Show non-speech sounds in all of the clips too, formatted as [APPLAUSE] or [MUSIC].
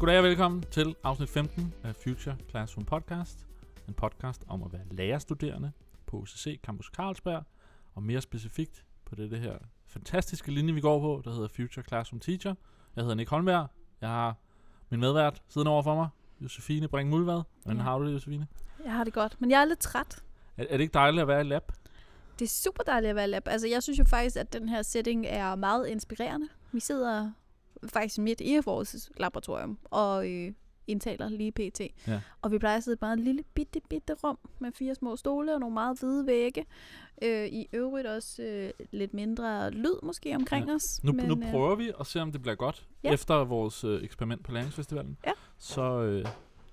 Goddag og velkommen til afsnit 15 af Future Classroom Podcast. En podcast om at være lærerstuderende på UCC Campus Carlsberg, og mere specifikt på det, det her fantastiske linje, vi går på, der hedder Future Classroom Teacher. Jeg hedder Nick Holmberg. Jeg har min medvært siden over for mig, Josefine Brink Mulvad. Hvordan Ja. har du det, Josefine? Jeg har det godt, men jeg er lidt træt. Er, er det ikke dejligt at være i lab? Det er super dejligt at være i lab. Altså, jeg synes jo faktisk, at den her setting er meget inspirerende. Vi sidder faktisk midt i vores laboratorium og øh, indtaler lige pt. Ja. Og vi plejer at sidde i et meget lille bitte, bitte rum med fire små stole og nogle meget hvide vægge. Øh, I øvrigt også øh, lidt mindre lyd måske omkring Ja. os. Nu, men, nu øh, prøver vi at se, om det bliver godt Ja. efter vores øh, eksperiment på Læringsfestivalen. Ja. Så øh,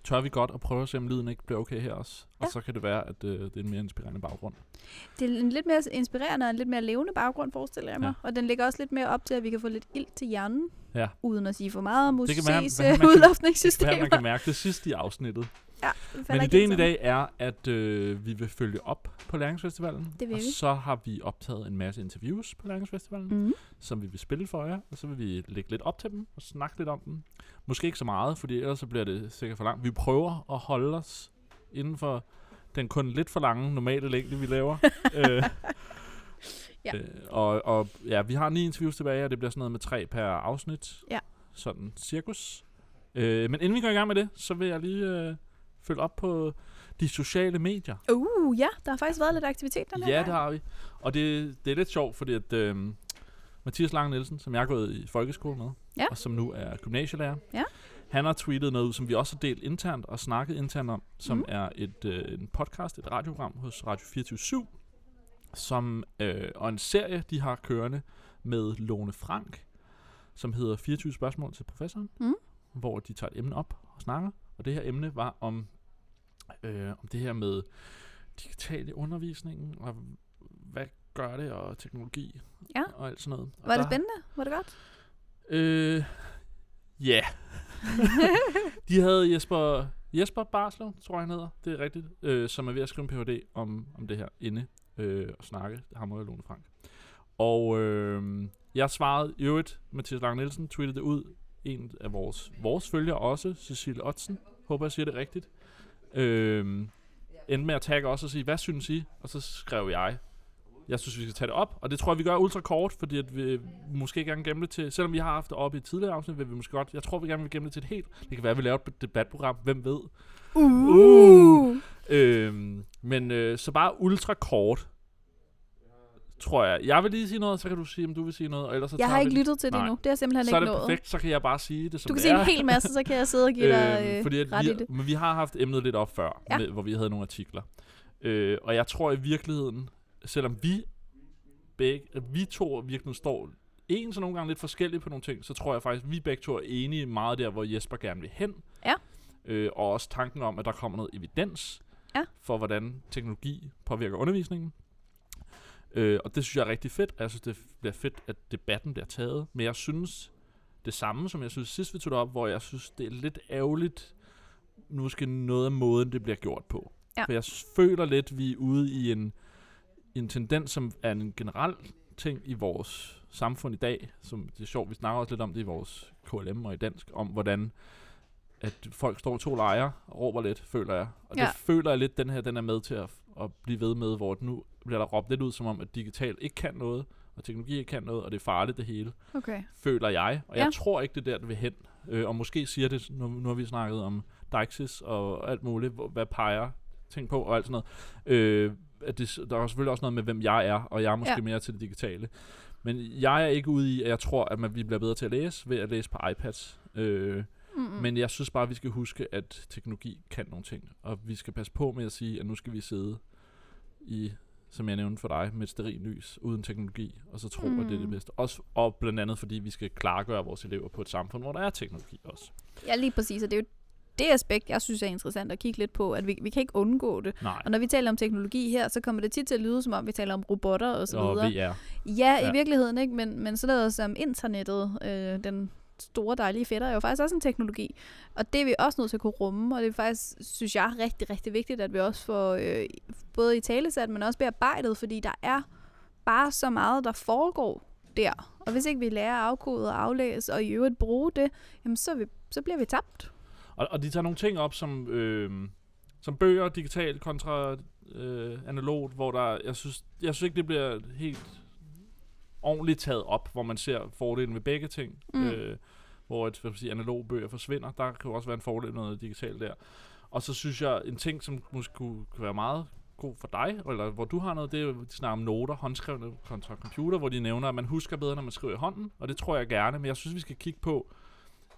tør vi godt at prøve at se, om lyden ikke bliver okay her også. Og Ja. så kan det være, at øh, det er en mere inspirerende baggrund. Det er en lidt mere inspirerende og en lidt mere levende baggrund, forestiller jeg mig. Ja. Og den ligger også lidt mere op til, at vi kan få lidt ild til hjernen. Ja. Uden at sige for meget om Det UCC's man øh, kan- udluftningssystemer. Hvad man kan mærke det sidste i afsnittet. Ja, Men ideen i dag er, at øh, vi vil følge op på Læringsfestivalen. Det vil og vi. så har vi optaget en masse interviews på Læringsfestivalen. Mm. som vi vil spille for jer. Og så vil vi lægge lidt op til dem og snakke lidt om dem. Måske ikke så meget, fordi ellers så bliver det sikkert for langt. Vi prøver at holde os inden for den kun lidt for lange normale længde, vi laver. [LAUGHS] øh, Ja. øh, og, og ja, vi har ni interviews tilbage, og det bliver sådan noget med tre per afsnit. Ja. Sådan cirkus. Øh, men inden vi går i gang med det, så vil jeg lige øh, følge op på de sociale medier. Uh, ja, der har faktisk været lidt aktivitet den her Ja, gang. det har vi. Og det, det er lidt sjovt, fordi at øh, Mathias Lange Nielsen, som jeg er gået i folkeskole med, Ja. og som nu er gymnasielærer, Ja. han har tweetet noget ud, som vi også har delt internt og snakket internt om, som Mhm. er et øh, en podcast, et radioprogram hos Radio 24 som, øh, og en serie, de har kørende med Lone Frank, som hedder 24 spørgsmål til professoren, Mhm. hvor de tager et emne op og snakker. Og det her emne var om, øh, om det her med digital i undervisningen, og gør det, og teknologi, Ja. og alt sådan noget. Og Var det der- spændende? Var det godt? Øh, ja. [LAUGHS] de havde Jesper, Jesper Barslev, tror jeg han hedder, det er rigtigt, øh, som er ved at skrive en Ph.D. om, om det her inde øh, og snakke, ham og Lone Frank. Og øh, jeg svarede i øvrigt, Mathias Lange Nielsen tweetede det ud, en af vores, vores følgere også, Cecilie Ottsen, håber jeg siger det rigtigt, øh, endte med at tagge også og sige, hvad synes I? Og så skrev jeg, jeg synes, vi skal tage det op, og det tror jeg, vi gør ultra kort, fordi at vi måske gerne gemme det til, selvom vi har haft det op i et tidligere afsnit, vil vi måske godt, jeg tror, vi gerne vil gemme det til et helt, det kan være, at vi laver et debatprogram, hvem ved. Uh. Øhm, men øh, så bare ultra kort, tror jeg. Jeg vil lige sige noget, så kan du sige, om du vil sige noget, og ellers så Jeg har ikke lyttet til det Nej. endnu. Det har simpelthen Så er ikke det perfekt, så kan jeg bare sige det, som Du kan sige en hel masse, så kan jeg sidde og give dig [LAUGHS] øh, fordi ret vi, i det. Men vi har haft emnet lidt op før, Ja. med, hvor vi havde nogle artikler. Øh, og jeg tror i virkeligheden, selvom vi begge, at vi to virkelig står en så nogle gange lidt forskelligt på nogle ting, så tror jeg faktisk, at vi begge to er enige meget der, hvor Jesper gerne vil hen. Ja. Øh, og også tanken om, at der kommer noget evidens Ja. for, hvordan teknologi påvirker undervisningen. Øh, og det synes jeg er rigtig fedt, og jeg synes, det bliver fedt, at debatten bliver taget. Men jeg synes det samme, som jeg synes sidst vi tog det op, hvor jeg synes, det er lidt ærgerligt, måske noget af måden, det bliver gjort på. Ja. For jeg føler lidt, vi er ude i en, en tendens, som er en generel ting i vores samfund i dag, som det er sjovt, vi snakker også lidt om det i vores KLM og i dansk, om hvordan at folk står to lejre og råber lidt, føler jeg. Og Ja. det føler jeg lidt, den her den er med til at, at blive ved med, hvor nu bliver der råbt lidt ud, som om, at digital ikke kan noget, og teknologi ikke kan noget, og det er farligt det hele Okay. føler jeg. Og Ja. jeg tror ikke, det er der, det vil hen. Øh, og måske siger det, nu, nu har vi snakket om Deixis og alt muligt, hvor, hvad peger ting på og alt sådan noget. Øh, at det, der er selvfølgelig også noget med, hvem jeg er, og jeg er måske Ja. mere til det digitale. Men jeg er ikke ude i, at jeg tror, at man, vi bliver bedre til at læse ved at læse på iPads. Øh, men jeg synes bare, at vi skal huske, at teknologi kan nogle ting. Og vi skal passe på med at sige, at nu skal vi sidde i, som jeg nævnte for dig, med et steril lys, uden teknologi, og så tro, mm. at det er det Mm. bedste. Også, og blandt andet, fordi vi skal klargøre vores elever på et samfund, hvor der er teknologi også. Ja, lige præcis. Og det er jo det aspekt, jeg synes er interessant at kigge lidt på, at vi, vi kan ikke undgå det. Nej. Og når vi taler om teknologi her, så kommer det tit til at lyde, som om vi taler om robotter og så videre. VR. Ja, Ja. i virkeligheden ikke, men, men sådan noget som internettet, øh, den store dejlige fætter, er jo faktisk også en teknologi. Og det er vi også nødt til at kunne rumme, og det er faktisk, synes jeg, rigtig, rigtig vigtigt, at vi også får øh, både i talesat, men også bearbejdet, fordi der er bare så meget, der foregår der. Og hvis ikke vi lærer at afkode og aflæse, og i øvrigt bruge det, jamen så vi så bliver vi tabt. Og, og de tager nogle ting op, som, øh, som bøger digitalt kontra øh, analogt, hvor der, jeg synes, jeg synes ikke, det bliver helt ordentligt taget op, hvor man ser fordelen ved begge ting. Mm. Øh, hvor et, hvad skal sige, analog bøger forsvinder. Der kan jo også være en fordel med noget digitalt der. Og så synes jeg, en ting, som måske kunne, kunne være meget god for dig, eller hvor du har noget, det er jo, de snakker om noter, håndskrevne kontra computer, hvor de nævner, at man husker bedre, når man skriver i hånden, og det tror jeg gerne, men jeg synes, vi skal kigge på,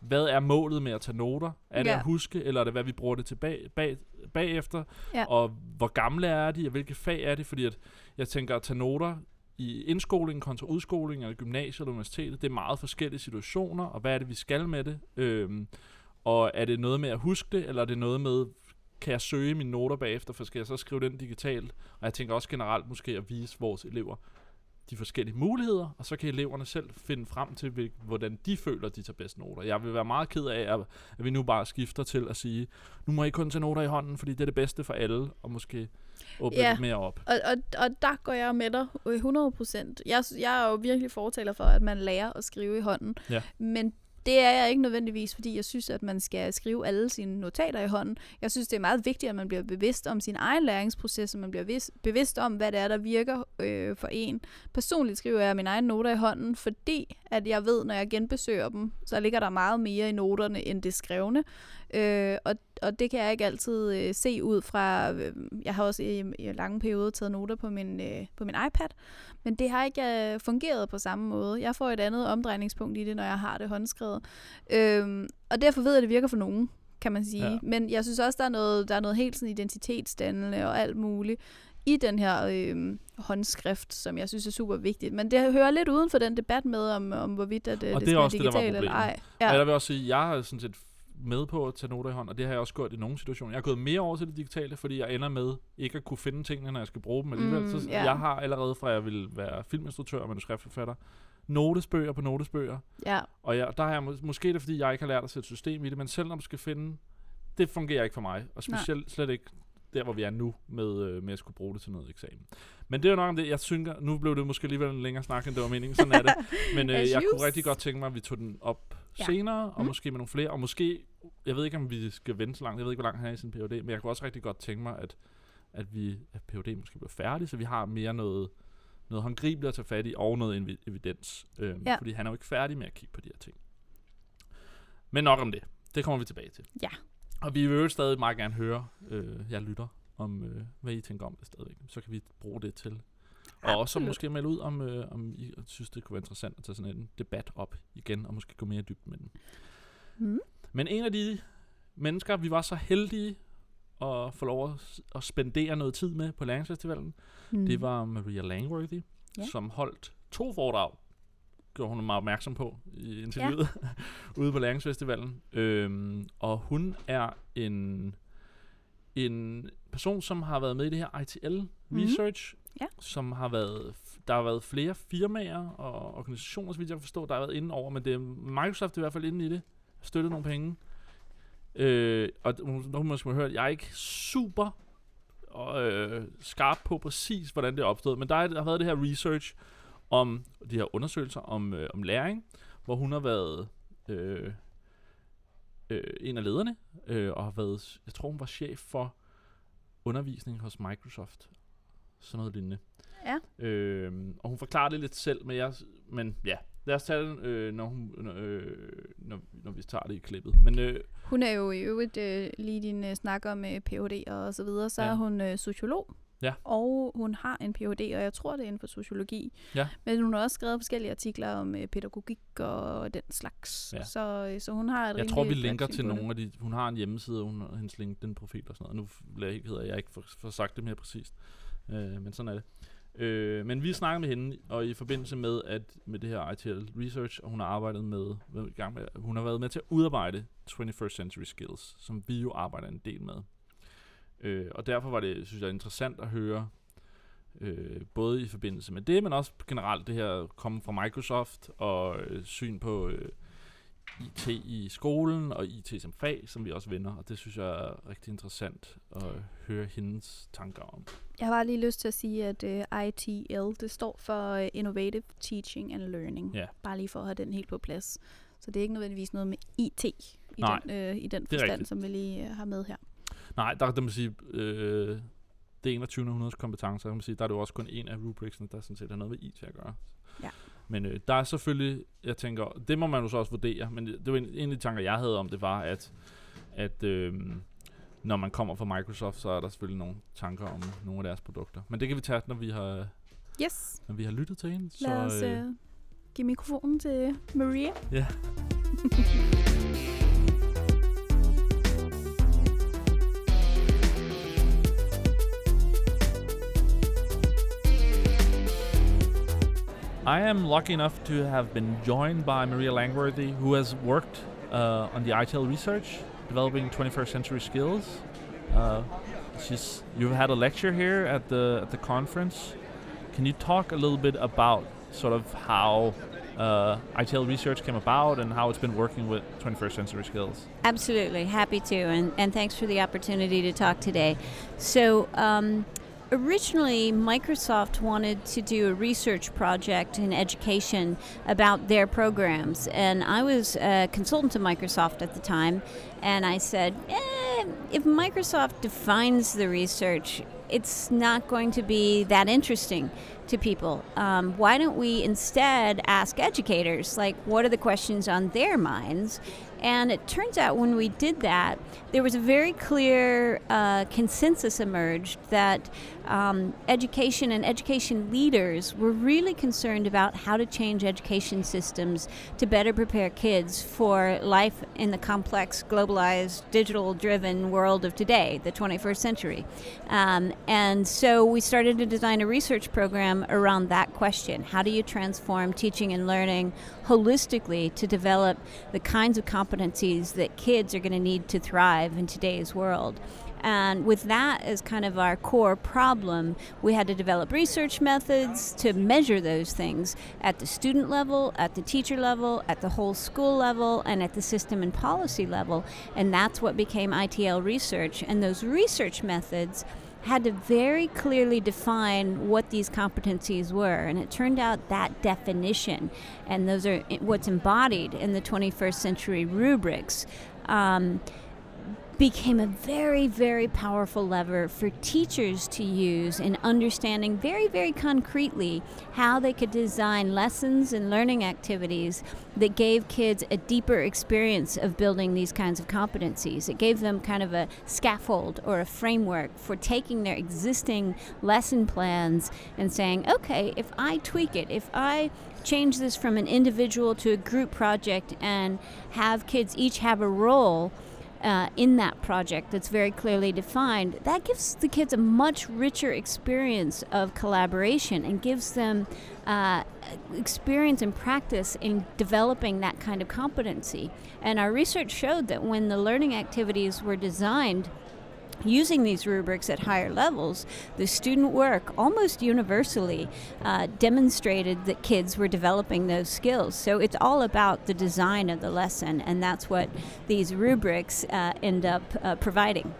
hvad er målet med at tage noter? Er det Ja. at huske, eller er det, hvad vi bruger det til bag, bag, bagefter? Ja. Og hvor gamle er de, og hvilke fag er det? Fordi at jeg tænker, at tage noter i indskoling kontra udskoling, eller gymnasiet eller universitetet, det er meget forskellige situationer, og hvad er det, vi skal med det? Øhm, og er det noget med at huske det, eller er det noget med, kan jeg søge mine noter bagefter, for skal jeg så skrive den digitalt? Og jeg tænker også generelt måske at vise vores elever de forskellige muligheder, og så kan eleverne selv finde frem til, hvordan de føler, de tager bedst noter. Jeg vil være meget ked af, at, vi nu bare skifter til at sige, nu må I kun tage noter i hånden, fordi det er det bedste for alle, og måske åbne Ja. lidt mere op. Og, og, og der går jeg med dig øh, 100 procent. Jeg, jeg er jo virkelig fortaler for, at man lærer at skrive i hånden. Ja. Men det er jeg ikke nødvendigvis, fordi jeg synes, at man skal skrive alle sine notater i hånden. Jeg synes, det er meget vigtigt, at man bliver bevidst om sin egen læringsproces, og man bliver vis- bevidst om, hvad det er, der virker øh, for en. Personligt skriver jeg mine egne noter i hånden, fordi at jeg ved, når jeg genbesøger dem, så ligger der meget mere i noterne, end det skrevne. Øh, og, og det kan jeg ikke altid øh, se ud fra... Øh, jeg har også i, i lange perioder taget noter på min, øh, på min iPad, men det har ikke øh, fungeret på samme måde. Jeg får et andet omdrejningspunkt i det, når jeg har det håndskrevet. Øhm, og derfor ved jeg, at det virker for nogen, kan man sige. Ja. Men jeg synes også, der er noget, der er noget helt sådan identitetsdannende og alt muligt i den her øh, håndskrift, som jeg synes er super vigtigt. Men det hører lidt uden for den debat med, om, om hvorvidt at, øh, Og det, det er også være det, der var digitalt eller ej. Ja. Og jeg vil også sige, jeg er sådan set med på at tage noter i hånd, og det har jeg også gjort i nogle situationer. Jeg er gået mere over til det digitale, fordi jeg ender med ikke at kunne finde tingene, når jeg skal bruge dem alligevel. Mm, så ja. jeg har allerede fra jeg vil være filminstruktør og manuskriptforfatter, notesbøger på notesbøger, ja. og jeg, der har jeg mås- måske er det, fordi jeg ikke har lært at sætte system i det, men selv når du skal finde, det fungerer ikke for mig, og specielt slet ikke der, hvor vi er nu, med, øh, med at skulle bruge det til noget eksamen. Men det er jo nok om det, jeg synker, nu blev det måske alligevel en længere snak, end det var meningen, sådan er det. [LAUGHS] Men øh, jeg kunne rigtig godt tænke mig, at vi tog den op Ja. senere, og Mm. måske med nogle flere, og måske, jeg ved ikke, om vi skal vente så langt, jeg ved ikke, hvor langt han er i sin PhD, men jeg kunne også rigtig godt tænke mig, at, at vi, at PhD måske bliver færdig, så vi har mere noget, noget håndgribeligt at tage fat i, og noget evi- evidens. Øhm, Ja. Fordi han er jo ikke færdig med at kigge på de her ting. Men nok om det. Det kommer vi tilbage til. Ja. Og vi vil jo stadig meget gerne høre, øh, jeg lytter, om øh, hvad I tænker om det stadigvæk. Så kan vi bruge det til. Og også måske melde ud, om, øh, om I synes, det kunne være interessant at tage sådan en debat op igen, og måske gå mere i dybden med den. Mm. Men en af de mennesker, vi var så heldige at få lov at, at spendere noget tid med på Læringsfestivalen, Mm. det var Maria Langworthy, Ja. som holdt to foredrag, gjorde hun mig opmærksom på i interviewet, ja. [LAUGHS] ude på Læringsfestivalen. Øhm, og hun er en, en person, som har været med i det her ITL Mhm. Research, Ja. som har været, der har været flere firmaer og organisationer, så vidt jeg kan forstå, der har været inde over, men det er Microsoft i hvert fald inde i det, støttet nogle penge. Øh, og nu må har man hørt, jeg er ikke super og, øh, skarp på præcis, hvordan det er opstået, men der, er, der har været det her research om de her undersøgelser om, øh, om læring, hvor hun har været øh, øh, en af lederne, øh, og har været, jeg tror hun var chef for undervisning hos Microsoft. Sådan noget lignende. Ja. Øh, og hun forklarer det lidt selv, men, jeg, men ja, lad os tage den, øh, når, hun, øh, når, når vi tager det i klippet. Men øh, Hun er jo i øvrigt øh, lige din øh, snak om øh, Ph.D. og så videre, så Ja. er hun øh, sociolog. Ja. Og hun har en Ph.D., og jeg tror, det er inden for sociologi. Ja. Men hun har også skrevet forskellige artikler om øh, pædagogik og den slags. Ja. Så, øh, så hun har et jeg tror, vi linker til nogle af de... Hun har en hjemmeside, og hun har hendes LinkedIn-profil og sådan noget. Nu bliver jeg at jeg ikke får, får sagt det mere præcist. Øh, men sådan er det. Øh, men vi snakkede med hende, og i forbindelse med at med det her ITL Research, og hun har arbejdet med, i gang med, hun har været med til at udarbejde 21st Century Skills, som vi jo arbejder en del med. Øh, og derfor var det, synes jeg, interessant at høre, øh, både i forbindelse med det, men også generelt det her komme fra Microsoft og øh, syn på øh, IT i skolen og IT som fag, som vi også vender, og det synes jeg er rigtig interessant at høre hendes tanker om. Jeg har bare lige lyst til at sige, at uh, ITL, det står for uh, Innovative Teaching and Learning. Ja. Bare lige for at have den helt på plads. Så det er ikke nødvendigvis noget med IT. i Nej, den, øh, i den forstand, rigtigt. som vi lige øh, har med her. Nej, der kan man sige, øh, det er 21. århundredes kompetencer, kan man sige, der er det jo også kun en af rubricsene, der sådan set har noget med IT at gøre. Ja. Men øh, der er selvfølgelig, jeg tænker, det må man jo så også vurdere, men det, det var en, en af de tanker, jeg havde om det, var, at, at øh, når man kommer fra Microsoft, så er der selvfølgelig nogle tanker om nogle af deres produkter. Men det kan vi tage, når vi har, Yes, når vi har lyttet til hende. lad os øh, give mikrofonen til Maria. Ja. [LAUGHS] I am lucky enough to have been joined by Maria Langworthy, who has worked uh, on the ITL research, developing 21st century skills. Uh, she's, you've had a lecture here at the at the conference. Can you talk a little bit about sort of how uh, ITL research came about and how it's been working with 21st century skills? Absolutely, happy to, and, and thanks for the opportunity to talk today. So, um, originally, Microsoft wanted to do a research project in education about their programs, and I was a consultant to Microsoft at the time, and I said, eh, if Microsoft defines the research, it's not going to be that interesting to people. Um, why don't we instead ask educators, like, what are the questions on their minds? And it turns out when we did that, there was a very clear uh, consensus emerged that um, education and education leaders were really concerned about how to change education systems to better prepare kids for life in the complex, globalized, digital driven world of today, the 21st century. Um, and so we started to design a research program around that question How do you transform teaching and learning holistically to develop the kinds of competencies that kids are going to need to thrive in today's world? And with that as kind of our core problem, we had to develop research methods to measure those things at the student level, at the teacher level, at the whole school level, and at the system and policy level. And that's what became ITL research. And those research methods had to very clearly define what these competencies were. And it turned out that definition, and those are what's embodied in the 21st century rubrics. Um, became a very, very powerful lever for teachers to use in understanding very, very concretely how they could design lessons and learning activities that gave kids a deeper experience of building these kinds of competencies. It gave them kind of a scaffold or a framework for taking their existing lesson plans and saying, okay, if I tweak it, if I change this from an individual to a group project and have kids each have a role uh, in that project that's very clearly defined, that gives the kids a much richer experience of collaboration and gives them uh, experience and practice in developing that kind of competency. And our research showed that when the learning activities were designed using these rubrics at higher levels, the student work almost universally uh, demonstrated that kids were developing those skills. So it's all about the design of the lesson, and that's what these rubrics uh, end up uh, providing.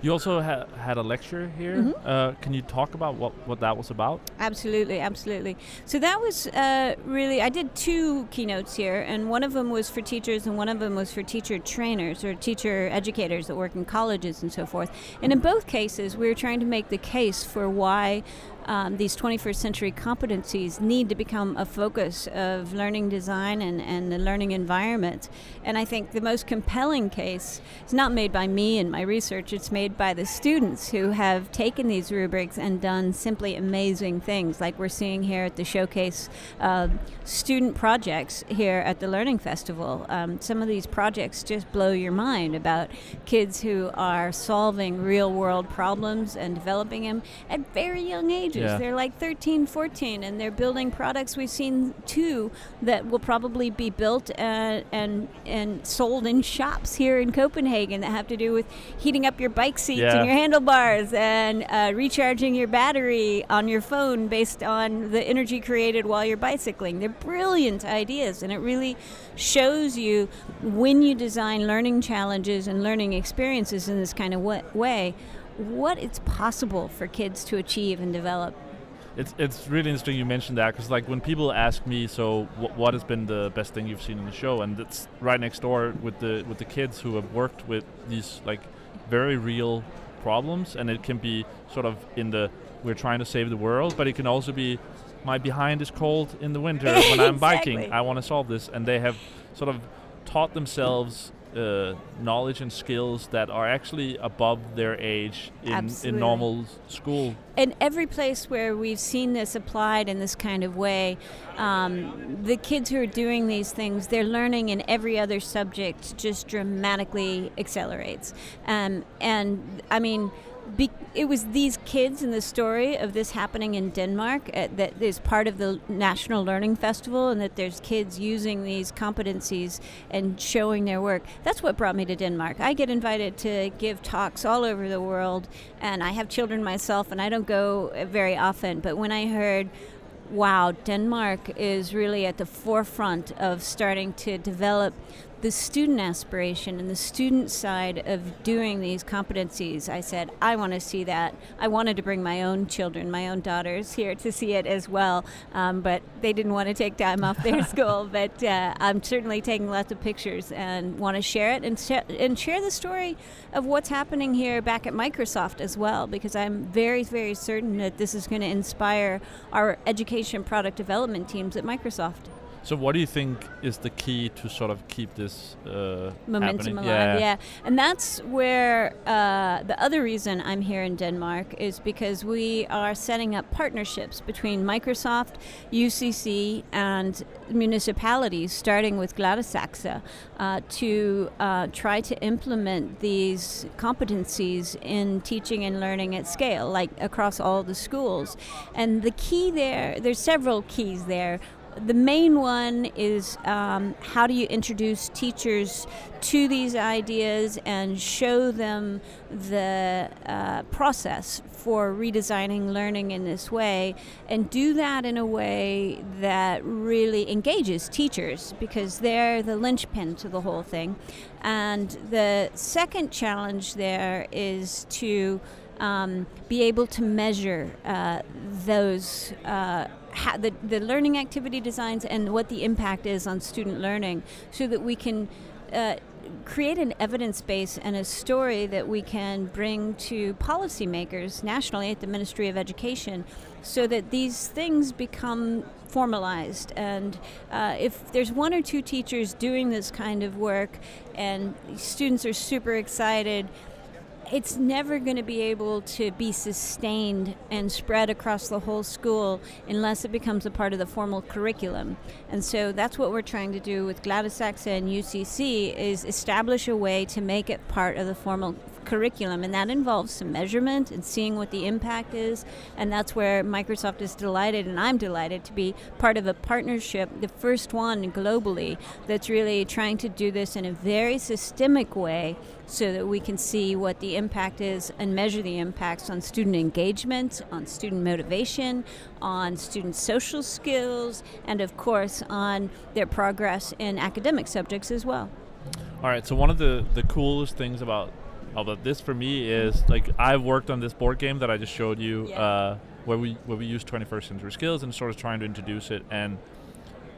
You also ha- had a lecture here. Mhm. Uh, can you talk about what, what that was about? Absolutely, absolutely. So that was uh, really, I did two keynotes here, and one of them was for teachers, and one of them was for teacher trainers or teacher educators that work in colleges and so forth. And in both cases, we were trying to make the case for why. Um, these 21st century competencies need to become a focus of learning design and, and the learning environment. And I think the most compelling case is not made by me and my research, it's made by the students who have taken these rubrics and done simply amazing things, like we're seeing here at the showcase uh, student projects here at the Learning Festival. Um, some of these projects just blow your mind about kids who are solving real world problems and developing them at very young ages. Yeah. They're like 13, 14, and they're building products. We've seen two that will probably be built uh, and and sold in shops here in Copenhagen that have to do with heating up your bike seats Yeah. and your handlebars and uh, recharging your battery on your phone based on the energy created while you're bicycling. They're brilliant ideas, and it really shows you when you design learning challenges and learning experiences in this kind of way what it's possible for kids to achieve and develop. It's it's really interesting you mentioned that because like when people ask me, so wh- what has been the best thing you've seen in the show, and it's right next door with the with the kids who have worked with these like very real problems, and it can be sort of in the we're trying to save the world, but it can also be my behind is cold in the winter when I'm [LAUGHS] biking. I want to solve this, and they have sort of taught themselves uh, knowledge and skills that are actually above their age in, in normal school. in every place where we've seen this applied in this kind of way, um, the kids who are doing these things, their learning in every other subject just dramatically accelerates. Um, and I mean, be, it was these kids in the story of this happening in Denmark that is part of the National Learning Festival, and that there's kids using these competencies and showing their work. That's what brought me to Denmark. I get invited to give talks all over the world, and I have children myself, and I don't go very often. But when I heard, wow, Denmark is really at the forefront of starting to develop the student aspiration and the student side of doing these competencies, I said, I want to see that. I wanted to bring my own children, my own daughters here to see it as well, um, but they didn't want to take time off their [LAUGHS] school. But uh, I'm certainly taking lots of pictures and want to share it and, sh- and share the story of what's happening here back at Microsoft as well, because I'm very, very certain that this is going to inspire our education product development teams at Microsoft. So, what do you think is the key to sort of keep this uh, momentum happening? alive. Yeah. and that's where uh, the other reason I'm here in Denmark is because we are setting up partnerships between Microsoft, UCC, and municipalities, starting with Gladsaxe, uh, to uh, try to implement these competencies in teaching and learning at scale, like across all the schools. And the key there, there's several keys there the main one is um, how do you introduce teachers to these ideas and show them the uh, process for redesigning learning in this way and do that in a way that really engages teachers because they're the linchpin to the whole thing. And the second challenge there is to um, be able to measure uh, those uh, the, the learning activity designs and what the impact is on student learning so that we can uh, create an evidence base and a story that we can bring to policymakers nationally at the Ministry of Education so that these things become formalized. And uh, if there's one or two teachers doing this kind of work and students are super excited, it's never going to be able to be sustained and spread across the whole school unless it becomes a part of the formal curriculum. And so that's what we're trying to do with Gladys Gladsaxe and UCC is establish a way to make it part of the formal curriculum and that involves some measurement and seeing what the impact is and that's where Microsoft is delighted and I'm delighted to be part of a partnership the first one globally that's really trying to do this in a very systemic way so that we can see what the impact is and measure the impacts on student engagement, on student motivation, on student social skills, and of course on their progress in academic subjects as well. All right. So one of the the coolest things about about this for me is like I've worked on this board game that I just showed you, Yeah. uh, where we where we use 21st century skills and sort of trying to introduce it and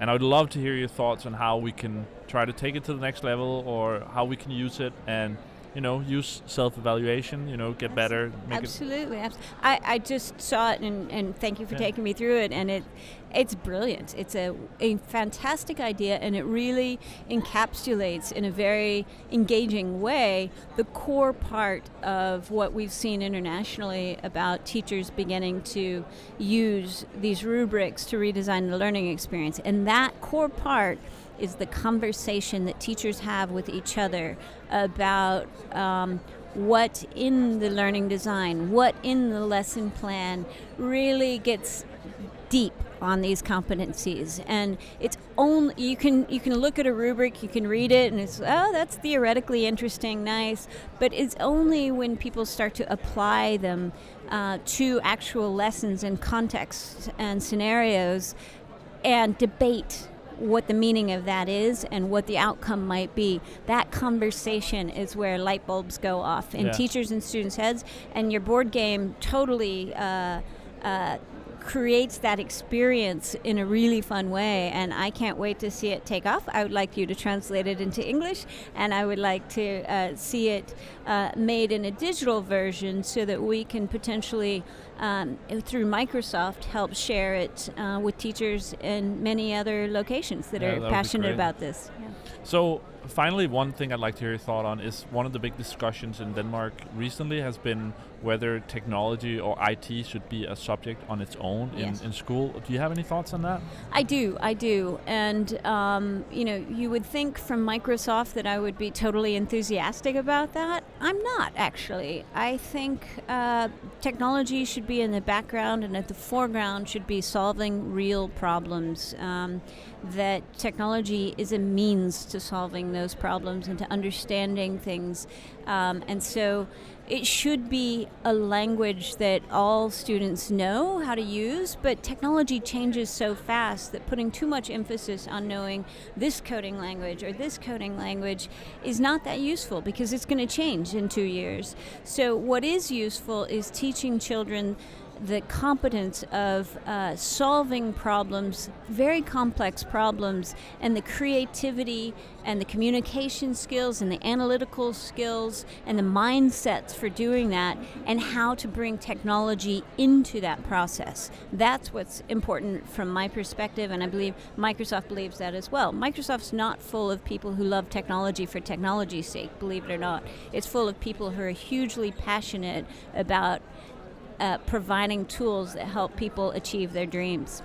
and I would love to hear your thoughts on how we can try to take it to the next level or how we can use it and you know use self-evaluation you know get better make Absolutely, abs- I, I just saw it, and, and thank you for Yeah. taking me through it. And it, it's brilliant. It's a, a fantastic idea, and it really encapsulates in a very engaging way the core part of what we've seen internationally about teachers beginning to use these rubrics to redesign the learning experience. And that core part is the conversation that teachers have with each other about um, what in the learning design, what in the lesson plan really gets deep on these competencies and it's only you can you can look at a rubric you can read it and it's oh that's theoretically interesting nice but it's only when people start to apply them uh, to actual lessons and contexts and scenarios and debate what the meaning of that is and what the outcome might be. That conversation is where light bulbs go off in Yeah. teachers and students' heads, and your board game totally. Uh, uh, creates that experience in a really fun way. And I can't wait to see it take off. I would like you to translate it into English, and I would like to uh, see it uh, made in a digital version so that we can potentially, um, through Microsoft, help share it uh, with teachers in many other locations that Yeah, are that passionate about this. Yeah. So finally, one thing I'd like to hear your thought on is one of the big discussions in Denmark recently has been whether technology or IT should be a subject on its own Yes. in, in school. Do you have any thoughts on that? I do, I do. And, um, you know, you would think from Microsoft that I would be totally enthusiastic about that. I'm not, actually. I think uh, technology should be in the background and at the foreground should be solving real problems. Um, that technology is a means to solving those problems and to understanding things. Um, and so it should be a language that all students know how to use, but technology changes so fast that putting too much emphasis on knowing this coding language or this coding language is not that useful because it's going to change in two years. So, what is useful is teaching children the competence of uh, solving problems, very complex problems, and the creativity and the communication skills and the analytical skills and the mindsets for doing that, and how to bring technology into that process. That's what's important from my perspective, and I believe Microsoft believes that as well. Microsoft's not full of people who love technology for technology's sake, believe it or not. It's full of people who are hugely passionate about uh, providing tools that help people achieve their dreams.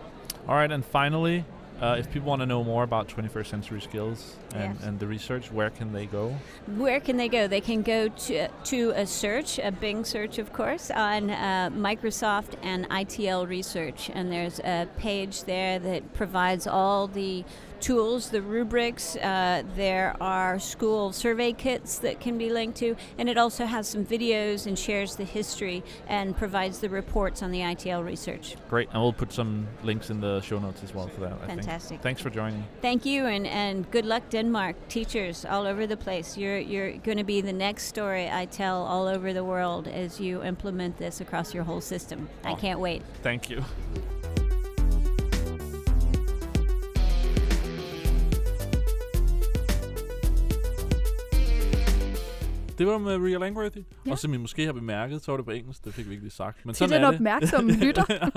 All right, and finally, uh, if people want to know more about 21st century skills and, Yes. and the research, where can they go? Where can they go? They can go to, to a search, a Bing search, of course, on uh, Microsoft and ITL research. And there's a page there that provides all the tools, the rubrics. Uh, there are school survey kits that can be linked to. And it also has some videos and shares the history and provides the reports on the ITL research. Great, and we'll put some links in the show notes as well for that. I think. Fantastic. Thanks for joining. Thank you, and, and good luck, Denmark. Teachers all over the place. You're, you're going to be the next story I tell all over the world as you implement this across your whole system. I Oh. can't wait. Thank you. Det var med Real Langworthy. Ja. Og som I måske har bemærket, så var det på engelsk. Det fik vi ikke lige sagt. Men Til sådan den er opmærksomme lytter. [LAUGHS]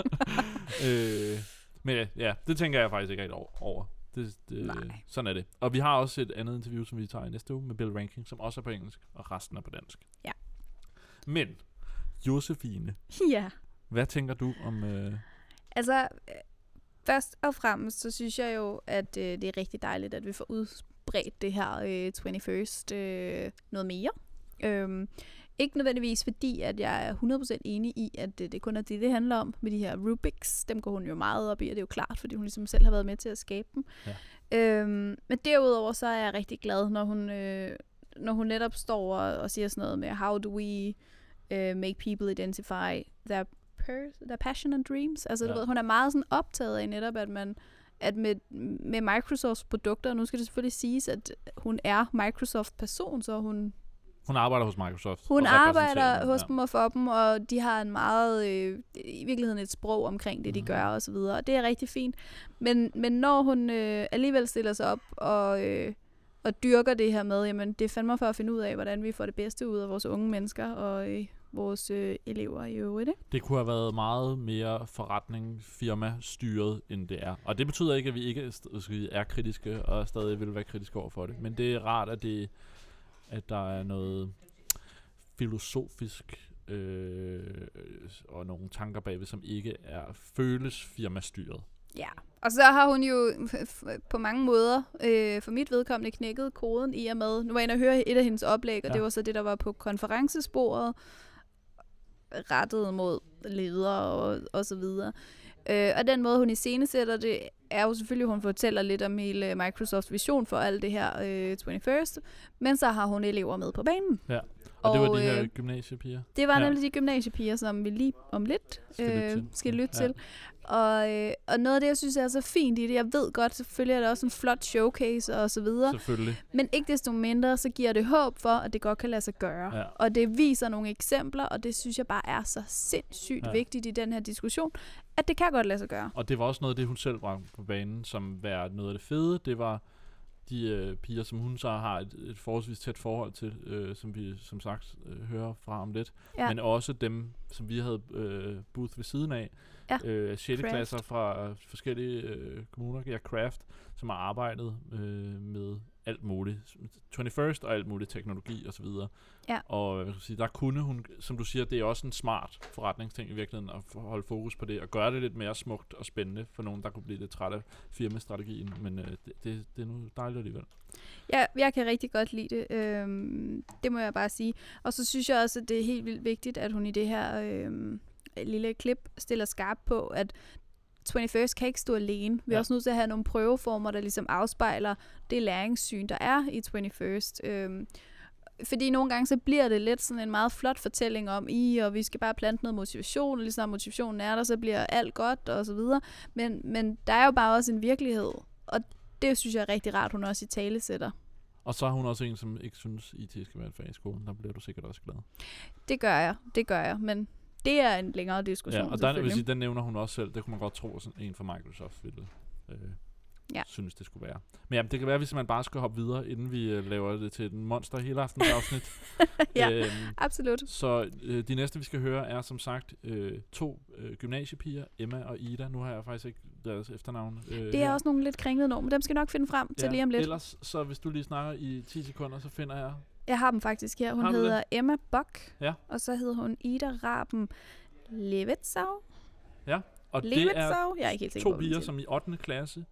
øh, men ja, det tænker jeg faktisk ikke rigtig over. Det, det, Nej. Sådan er det. Og vi har også et andet interview, som vi tager i næste uge med Bill Ranking, som også er på engelsk, og resten er på dansk. Ja. Men, Josefine, [LAUGHS] ja. hvad tænker du om... Øh, Altså, øh, først og fremmest, så synes jeg jo, at øh, det er rigtig dejligt, at vi får udspredt det her øh, 21st øh, noget mere. Øhm, ikke nødvendigvis fordi, at jeg er 100% enig i, at det, det kun er det, det handler om med de her Rubiks. Dem går hun jo meget op i, og det er jo klart, fordi hun ligesom selv har været med til at skabe dem. Ja. Øhm, men derudover så er jeg rigtig glad, når hun, øh, når hun netop står og, og siger sådan noget med, how do we uh, make people identify their, per- their passion and dreams? Altså. Ja. du ved, hun er meget sådan optaget af netop, at man at med, med Microsofts produkter, og nu skal det selvfølgelig siges, at hun er Microsoft-person, så hun hun arbejder hos Microsoft. hun arbejder hos dem og for dem, og de har en meget, øh, i virkeligheden et sprog omkring det, de Mhm. gør og så videre, og det er rigtig fint. Men, men når hun øh, alligevel stiller sig op og, øh, og dyrker det her med, jamen det er fandme for at finde ud af, hvordan vi får det bedste ud af vores unge mennesker og øh, vores øh, elever i øvrigt. Ikke? Det kunne have været meget mere forretning, firma styret, end det er. Og det betyder ikke, at vi ikke er kritiske og stadig vil være kritiske over for det. Men det er rart, at, det, at der er noget filosofisk øh, og nogle tanker bagved, som ikke er føles firmastyret. Ja, og så har hun jo på mange måder øh, for mit vedkommende knækket koden i og med, nu var jeg inde og høre et af hendes oplæg, og Ja. det var så det, der var på konferencesporet, rettet mod ledere og, og så videre. Øh, og den måde, hun iscenesætter det, er jo selvfølgelig, at hun fortæller lidt om hele Microsofts vision for alt det her øh, 21st, men så har hun elever med på banen. Ja. Og, og det var de her øh, gymnasiepiger. Det var Ja. nemlig de gymnasiepiger, som vi lige om lidt Skal lytte øh, til. skal lytte Ja. til. Og, øh, og noget af det, jeg synes er så fint i det, jeg ved godt, selvfølgelig er det også en flot showcase og så videre, Selvfølgelig. men ikke desto mindre, så giver det håb for, at det godt kan lade sig gøre. Ja. Og det viser nogle eksempler, og det synes jeg bare er så sindssygt Ja. vigtigt i den her diskussion, at det kan godt lade sig gøre. Og det var også noget af det, hun selv bragte på banen, som var noget af det fede. Det var de øh, piger, som hun så har et, et forholdsvis tæt forhold til, øh, som vi som sagt øh, hører fra om lidt. Ja. Men også dem, som vi havde øh, booth ved siden af. Ja. Øh, 6. Craft. klasser fra forskellige øh, kommuner, ja, Craft, som har arbejdet øh, med alt muligt. 21st og alt muligt teknologi og så videre. Ja. Og hvad kan jeg sige, der kunne hun, som du siger, det er også en smart forretningsting i virkeligheden at holde fokus på det og gøre det lidt mere smukt og spændende for nogen, der kunne blive lidt træt af firmastrategien. Men øh, det, det, det er nu dejligt alligevel. Ja, jeg kan rigtig godt lide det. Øhm, det må jeg bare sige. Og så synes jeg også, at det er helt vildt vigtigt, at hun i det her øhm, lille klip stiller skarp på, at 21st kan ikke stå alene. Vi er Ja. også nødt til at have nogle prøveformer, der ligesom afspejler det læringssyn, der er i 21st. Øhm, fordi nogle gange så bliver det lidt sådan en meget flot fortælling om, i og vi skal bare plante noget motivation, og lige snart motivationen er der, så bliver alt godt og så videre. Men, men der er jo bare også en virkelighed, og det synes jeg er rigtig rart, hun også i tale sætter. Og så er hun også en, som ikke synes, IT skal være et fag i skolen. Der bliver du sikkert også glad. Det gør jeg, det gør jeg, men det er en længere diskussion Ja, og der, vil sige, den nævner hun også selv. Det kunne man godt tro, at sådan en fra Microsoft ville øh, Ja. synes, det skulle være. Men jamen, det kan være, at vi simpelthen bare skal hoppe videre, inden vi øh, laver det til en monster hele aftens afsnit. [LAUGHS] Ja. Øhm, Absolut. så øh, de næste, vi skal høre, er som sagt øh, to øh, gymnasiepiger, Emma og Ida. Nu har jeg faktisk ikke deres efternavn. Øh, Det er her. også nogle lidt kringlede nogen, men dem skal jeg nok finde frem til lige om lidt. Ellers, så hvis du lige snakker i 10 sekunder, så finder jeg... Jeg har dem faktisk her. Hun Har hedder Emma Bock, Ja. og så hedder hun Ida Raben Levetsau. Og det er Levetsau? Jeg er ikke helt to piger, som i 8. klasse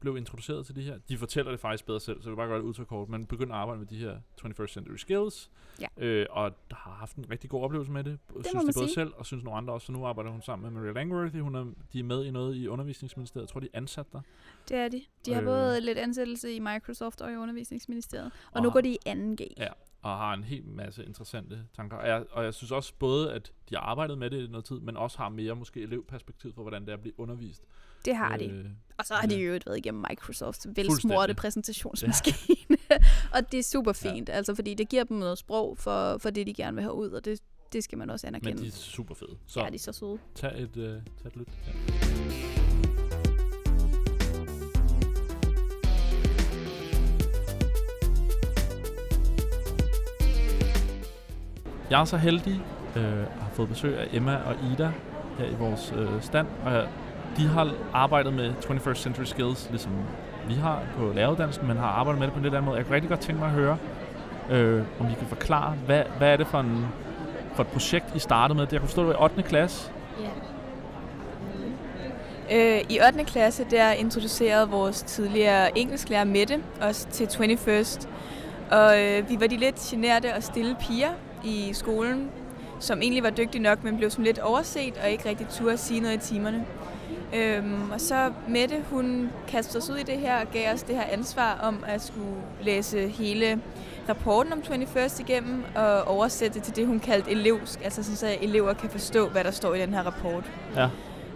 blev introduceret til det her. De fortæller det faktisk bedre selv, så jeg vil bare gøre det ultrakort. Man begynder at arbejde med de her 21st century skills, Ja. øh, og har haft en rigtig god oplevelse med det. synes må de både sige. selv, og synes nogle andre også. Så nu arbejder hun sammen med Maria Langworthy. Hun er, de er med i noget i undervisningsministeriet. Jeg tror, de er ansat der. Det er de. De har Øh. både lidt ansættelse i Microsoft og i undervisningsministeriet. Og, Og nu går de i 2G. Ja. Og har en hel masse interessante tanker. Og jeg, og jeg synes også både, at de har arbejdet med det i noget tid, men også har mere måske elevperspektiv for, hvordan det er at blive undervist. Det har de. Øh, Og så har de ja. jo øvrigt været igennem Microsofts velsmorte præsentationsmaskine. [LAUGHS] og det er super fint, ja. altså fordi det giver dem noget sprog for, for det, de gerne vil have ud, og det, det skal man også men anerkende. de er super fede. Så Så. Ja, de er så søde. tag et, øh, tag et lyt. Ja. Jeg er så heldig øh, at have fået besøg af Emma og Ida her i vores øh, stand. Og de har arbejdet med 21st Century Skills, ligesom vi har på læreruddannelsen, men har arbejdet med det på en lidt anden måde. Jeg kunne rigtig godt tænke mig at høre, øh, om I kan forklare, hvad, hvad er det for, en, for et projekt, I startede med? Jeg kunne forstå, det var i 8. klasse. Øh, I 8. klasse der introducerede vores tidligere engelsklærer Mette os til 21st. Og øh, vi var de lidt generte og stille piger i skolen, som egentlig var dygtige nok, men blev som lidt overset og ikke rigtig turde at sige noget i timerne. Øhm, og så Mette, hun kastede os ud i det her og gav os det her ansvar om at skulle læse hele rapporten om 21st igennem og oversætte det til det, hun kaldte elevsk, altså sådan, så elever kan forstå, hvad der står i den her rapport. Ja.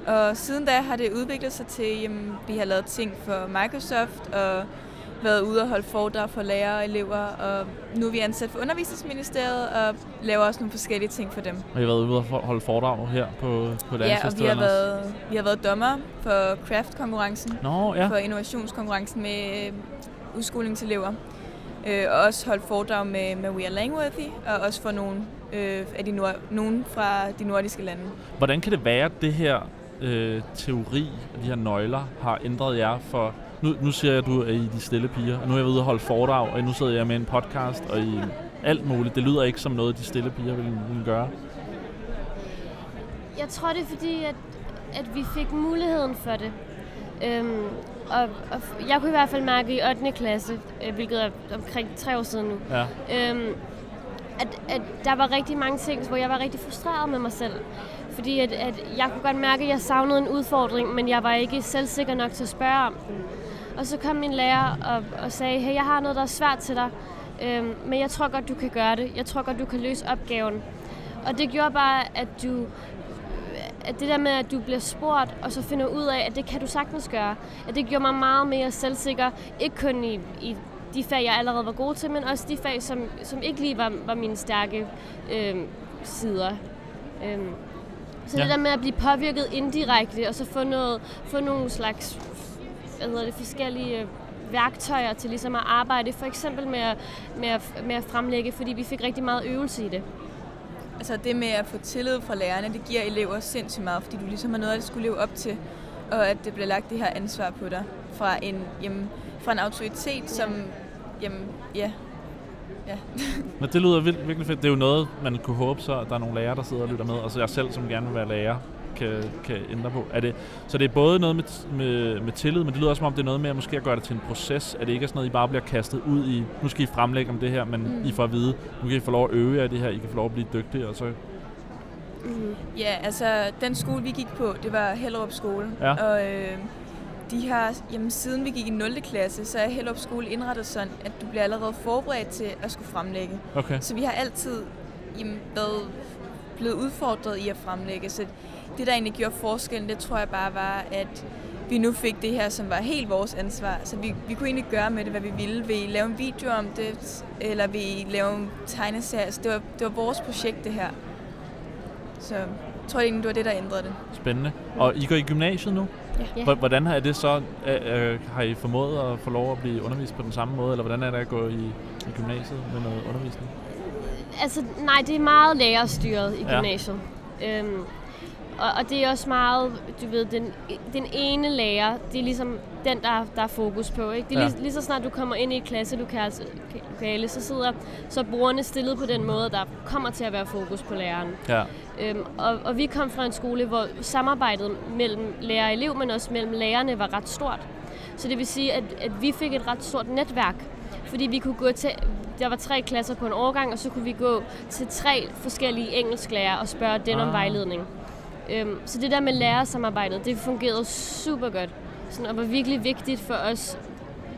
Og siden da har det udviklet sig til, at vi har lavet ting for Microsoft og været ude og holde foredrag for lærere og elever, og nu er vi ansat for Undervisningsministeriet og laver også nogle forskellige ting for dem. Og I har været ude og holde foredrag her på, på Ja, og vi har, været, vi har været dommer for Craft-konkurrencen, Nå, ja. for innovationskonkurrencen med øh, udskoling til elever. Øh, og også holdt foredrag med Maria Langworthy, og også for nogle, øh, af de nord- nogen fra de nordiske lande. Hvordan kan det være, at det her øh, teori og de her nøgler har ændret jer for... Nu, nu siger jeg, at du er i de stille piger, og nu er jeg ude og holde foredrag, og nu sidder jeg med en podcast og i alt muligt. Det lyder ikke som noget, de stille piger ville, ville gøre. Jeg tror, det er fordi, at, at vi fik muligheden for det. Øhm, og, og jeg kunne i hvert fald mærke i 8. klasse, øh, hvilket er omkring tre år siden nu, Ja. øhm, at, at der var rigtig mange ting, hvor jeg var rigtig frustreret med mig selv. Fordi at, at jeg kunne godt mærke, at jeg savnede en udfordring, men jeg var ikke selvsikker nok til at spørge om den. Og så kom min lærer og, og sagde, hey, jeg har noget, der er svært til dig, øhm, men jeg tror godt, du kan gøre det. Jeg tror godt, du kan løse opgaven. Og det gjorde bare, at du at det der med, at du bliver spurgt, og så finder ud af, at det kan du sagtens gøre, at det gjorde mig meget mere selvsikker. Ikke kun i, i de fag, jeg allerede var god til, men også de fag, som, som ikke lige var, var mine stærke øh, sider. Øh. Så ja. det der med at blive påvirket indirekte, og så få, noget, få nogle slags hvad hedder det, forskellige øh, værktøjer til ligesom at arbejde, for eksempel med at, med, at, med at fremlægge, fordi vi fik rigtig meget øvelse i det. Altså det med at få tillid fra lærerne, det giver elever sindssygt meget, fordi du ligesom har noget, at skulle leve op til, og at det bliver lagt det her ansvar på dig fra en, jamen, fra en autoritet, som jamen, ja, Ja. [LAUGHS] Men det lyder virkelig, virkelig fedt. Det er jo noget, man kunne håbe så, at der er nogle lærere, der sidder og lytter med. Og så jeg selv, som gerne vil være lærer, kan, kan ændre på. Er det, så det er både noget med, med, med tillid, men det lyder også som om, det er noget med at måske at gøre det til en proces. At det ikke er sådan noget, I bare bliver kastet ud i, nu skal I fremlægge om det her, men mm. I får at vide, nu kan I få lov at øve jer det her, I kan få lov at blive dygtige, og så Mm. Ja, altså den skole, vi gik på, det var Hellerup skole. Ja. Og øh, de har, jamen, siden vi gik i 0. klasse, så er Hellerup skole indrettet sådan, at du bliver allerede forberedt til at skulle fremlægge. Okay. Så vi har altid jamen, været blevet udfordret i at fremlægge. Så det, der egentlig gjorde forskellen, det tror jeg bare var, at vi nu fik det her, som var helt vores ansvar. Så vi, vi kunne egentlig gøre med det, hvad vi ville. Vil I lave en video om det, eller vil I lave en tegneserie? Så det var, det var vores projekt, det her. Så jeg tror egentlig, det var det, der ændrede det. Spændende. Og I går i gymnasiet nu? Ja. Hvordan har det så? Øh, har I formået at få lov at blive undervist på den samme måde, eller hvordan er det at gå i, i gymnasiet med noget undervisning? Altså, nej, det er meget lærerstyret i gymnasiet. Ja. Øhm, og, og det er også meget, du ved, den, den ene lærer, det er ligesom den, der, der er fokus på. Ikke? Det er ja. lige, lige så snart du kommer ind i et klasselokale, så sidder så brugerne stillet på den måde, der kommer til at være fokus på læreren. Ja. Øhm, og, og vi kom fra en skole, hvor samarbejdet mellem lærer og elev, men også mellem lærerne var ret stort. Så det vil sige, at, at vi fik et ret stort netværk, fordi vi kunne gå til, der var tre klasser på en årgang, og så kunne vi gå til tre forskellige engelsklærer og spørge den ah. om vejledning. Øhm, så det der med lærersamarbejdet, det fungerede super godt. Sådan, og var virkelig vigtigt for os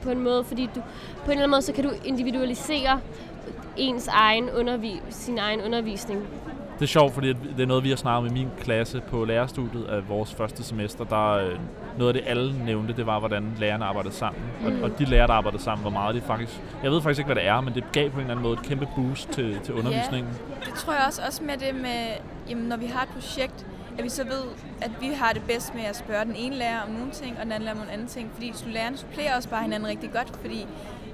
på en måde, fordi du, på en eller anden måde, så kan du individualisere ens egen undervis, sin egen undervisning. Det er sjovt, fordi det er noget, vi har snakket med min klasse på lærerstudiet af vores første semester. Der øh, noget af det, alle nævnte, det var, hvordan lærerne arbejdede sammen. Mm. Og, og de lærere, der arbejdede sammen, hvor meget de faktisk... Jeg ved faktisk ikke, hvad det er, men det gav på en eller anden måde et kæmpe boost til, til undervisningen. Ja, det tror jeg også, også med det med, jamen, når vi har et projekt, at vi så ved, at vi har det bedst med at spørge den ene lærer om nogle ting, og den anden lærer om nogle andre ting. Fordi lærerne supplerer også bare hinanden rigtig godt, fordi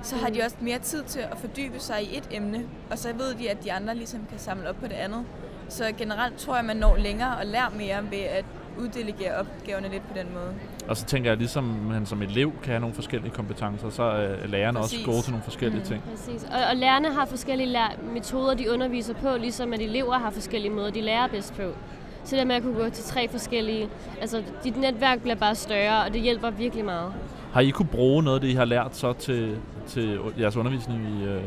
så har de også mere tid til at fordybe sig i et emne, og så ved de, at de andre ligesom kan samle op på det andet. Så generelt tror jeg, at man når længere og lærer mere ved at uddelegere opgaverne lidt på den måde. Og så tænker jeg, ligesom man som elev kan have nogle forskellige kompetencer, så er lærerne Præcis. også gode til nogle forskellige mm. ting. Præcis. Og, og lærerne har forskellige metoder, de underviser på, ligesom at elever har forskellige måder, de lærer bedst på. Så det med at kunne gå til tre forskellige, altså dit netværk bliver bare større, og det hjælper virkelig meget. Har I kunne bruge noget af det, I har lært så til, til jeres undervisning i, øh,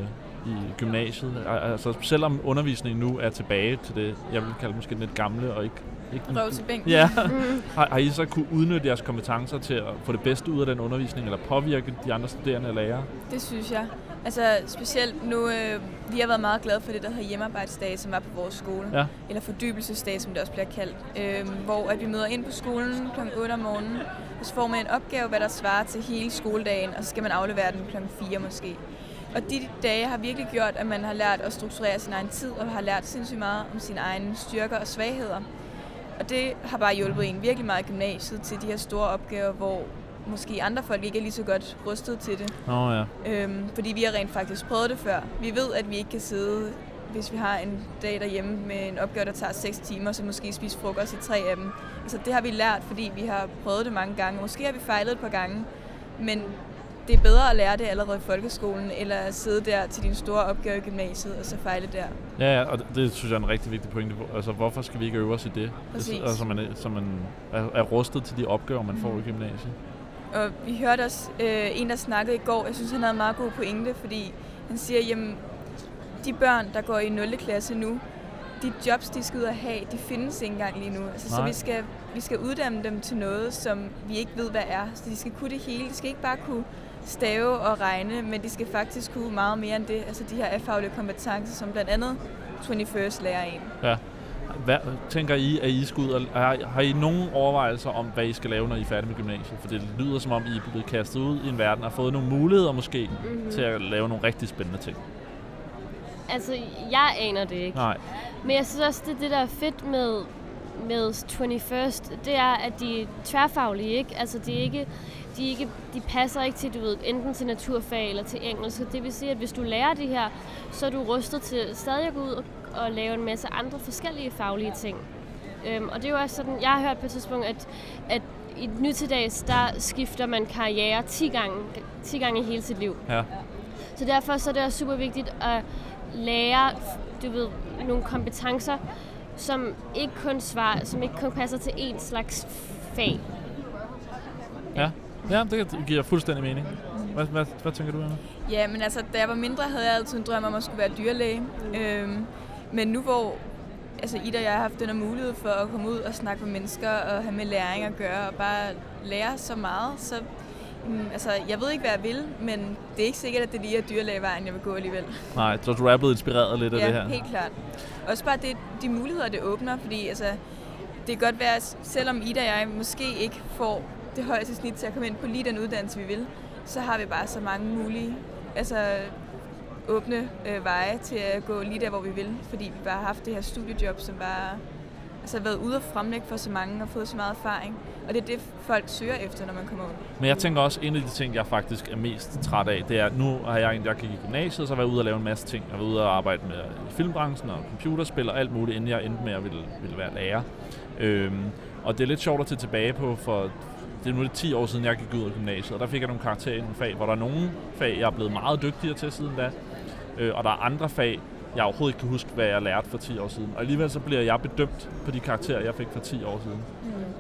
i gymnasiet? Altså selvom undervisningen nu er tilbage til det, jeg vil kalde måske lidt gamle og ikke ikke Røv til bænken. Ja. [LAUGHS] Mm. har, har I så kunne udnytte jeres kompetencer til at få det bedste ud af den undervisning, eller påvirke de andre studerende og lærere? Det synes jeg. Altså specielt nu, øh, vi har været meget glade for det, der hedder hjemmearbejdsdag, som var på vores skole. Ja. Eller fordybelsesdag, som det også bliver kaldt. Øh, hvor at vi møder ind på skolen kl. 8 om morgenen, og så får man en opgave, hvad der svarer til hele skoledagen, og så skal man aflevere den kl. 4 måske. Og de dage har virkelig gjort, at man har lært at strukturere sin egen tid, og har lært sindssygt meget om sine egne styrker og svagheder. Og det har bare hjulpet en virkelig meget i gymnasiet til de her store opgaver, hvor måske andre folk ikke er lige så godt rustet til det. Oh, ja. øhm, fordi vi har rent faktisk prøvet det før. Vi ved, at vi ikke kan sidde, hvis vi har en dag derhjemme med en opgave, der tager 6 timer, så måske spise frokost i tre af dem. Altså det har vi lært, fordi vi har prøvet det mange gange. Måske har vi fejlet et par gange, men det er bedre at lære det allerede i folkeskolen, eller at sidde der til din store opgave i gymnasiet, og så fejle der. Ja, ja og det, det synes jeg er en rigtig vigtig pointe. Altså, hvorfor skal vi ikke øve os i det? Præcis. Altså, man, så man er, er rustet til de opgaver, man mm. får i mm. gymnasiet. Og vi hørte også øh, en, der snakkede i går, jeg synes, han havde en meget god pointe, fordi han siger, jamen, de børn, der går i 0. klasse nu, de jobs, de skal ud og have, de findes ikke engang lige nu. Altså, så vi skal, vi skal uddanne dem til noget, som vi ikke ved, hvad er. Så de skal kunne det hele. De skal ikke bare kunne stave og regne, men de skal faktisk kunne meget mere end det. Altså de her faglige kompetencer, som blandt andet 21st lærer en. Ja. Hvad tænker I, at I skal ud og... Har, har I nogen overvejelser om, hvad I skal lave, når I er færdige med gymnasiet? For det lyder som om, I er blevet kastet ud i en verden og har fået nogle muligheder måske Mhm. til at lave nogle rigtig spændende ting. Altså, jeg aner det ikke. Nej. Men jeg synes også, det, det der er fedt med, med 21st, det er, at de er tværfaglige, ikke? Altså, de, er ikke, de, er ikke, de passer ikke til, du ved, enten til naturfag eller til engelsk. Det vil sige, at hvis du lærer det her, så er du rustet til stadig at gå ud og, og lave en masse andre forskellige faglige ting. Øhm, og det er jo også sådan, jeg har hørt på et tidspunkt, at, at i nu til dags, der skifter man karriere 10 gange, 10 gange i hele sit liv. Ja. Så derfor så er det også super vigtigt at lære, du ved, nogle kompetencer, som ikke kun svarer, som ikke kun passer til én slags fag. Ja, ja det giver fuldstændig mening. Hvad, hvad, hvad tænker du, Anna? Ja, men altså, da jeg var mindre, havde jeg altid en drøm om at skulle være dyrlæge. Øhm, men nu hvor altså, Ida og jeg har haft den her mulighed for at komme ud og snakke med mennesker og have med læring at gøre og bare lære så meget, så mm, altså, jeg ved ikke, hvad jeg vil, men det er ikke sikkert, at det lige er dyrlægevejen, jeg vil gå alligevel. Nej, så du er blevet inspireret lidt af ja, det her. helt klart. Også bare det, de muligheder, det åbner, fordi altså, det kan godt være, at selvom Ida og jeg måske ikke får det højeste snit til at komme ind på lige den uddannelse, vi vil, så har vi bare så mange mulige altså, åbne øh, veje til at gå lige der, hvor vi vil, fordi vi bare har haft det her studiejob, som bare altså, har været ude og fremlægge for så mange og fået så meget erfaring. Og det er det, folk søger efter, når man kommer ud. Men jeg tænker også, en af de ting, jeg faktisk er mest træt af, det er, at nu har jeg egentlig, jeg gik i gymnasiet, så har jeg været ude og lave en masse ting. Jeg har været ude og arbejde med i filmbranchen og computerspil og alt muligt, inden jeg endte med at ville, ville være lærer. Øhm, og det er lidt sjovt at tage tilbage på, for det er nu det 10 år siden, jeg gik ud af gymnasiet, og der fik jeg nogle karakterer i nogle fag, hvor der er nogle fag, jeg er blevet meget dygtigere til siden da, øh, og der er andre fag, jeg overhovedet ikke kan huske, hvad jeg lærte for 10 år siden. Og alligevel så bliver jeg bedømt på de karakterer, jeg fik for 10 år siden.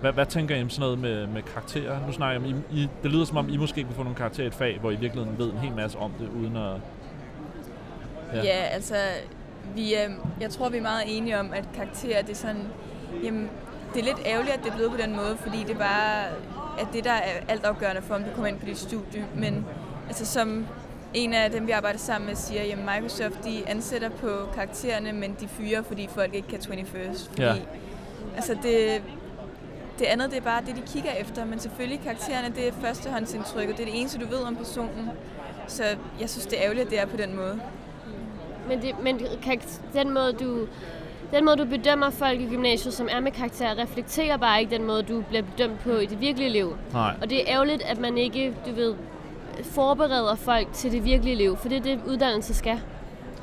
Hvad, hvad tænker I om sådan noget med, med karakterer? Nu snakker jeg om, I, I, det lyder som om, I måske kunne få nogle karakterer i et fag, hvor I virkeligheden ved en hel masse om det, uden at... Ja, Ja. ja altså, vi, øh, jeg tror, vi er meget enige om, at karakterer, det er sådan, jamen, det er lidt ærgerligt, at det er blevet på den måde, fordi det bare er det, der er altafgørende for, om du kommer ind på dit studie. Men altså, som en af dem, vi arbejder sammen med, siger, at Microsoft de ansætter på karaktererne, men de fyrer, fordi folk ikke kan 21st. Fordi, Ja. Altså, det, det andet, det er bare det, de kigger efter, men selvfølgelig karaktererne, det er førstehåndsindtryk, og det er det eneste, du ved om personen. Så jeg synes, det er ærgerligt, at det er på den måde. Men, det, men kan, den måde, du... Den måde, du bedømmer folk i gymnasiet, som er med karakter, reflekterer bare ikke den måde, du bliver bedømt på i det virkelige liv. Nej. Og det er ærgerligt, at man ikke, du ved, forbereder folk til det virkelige liv, for det er det, uddannelse skal.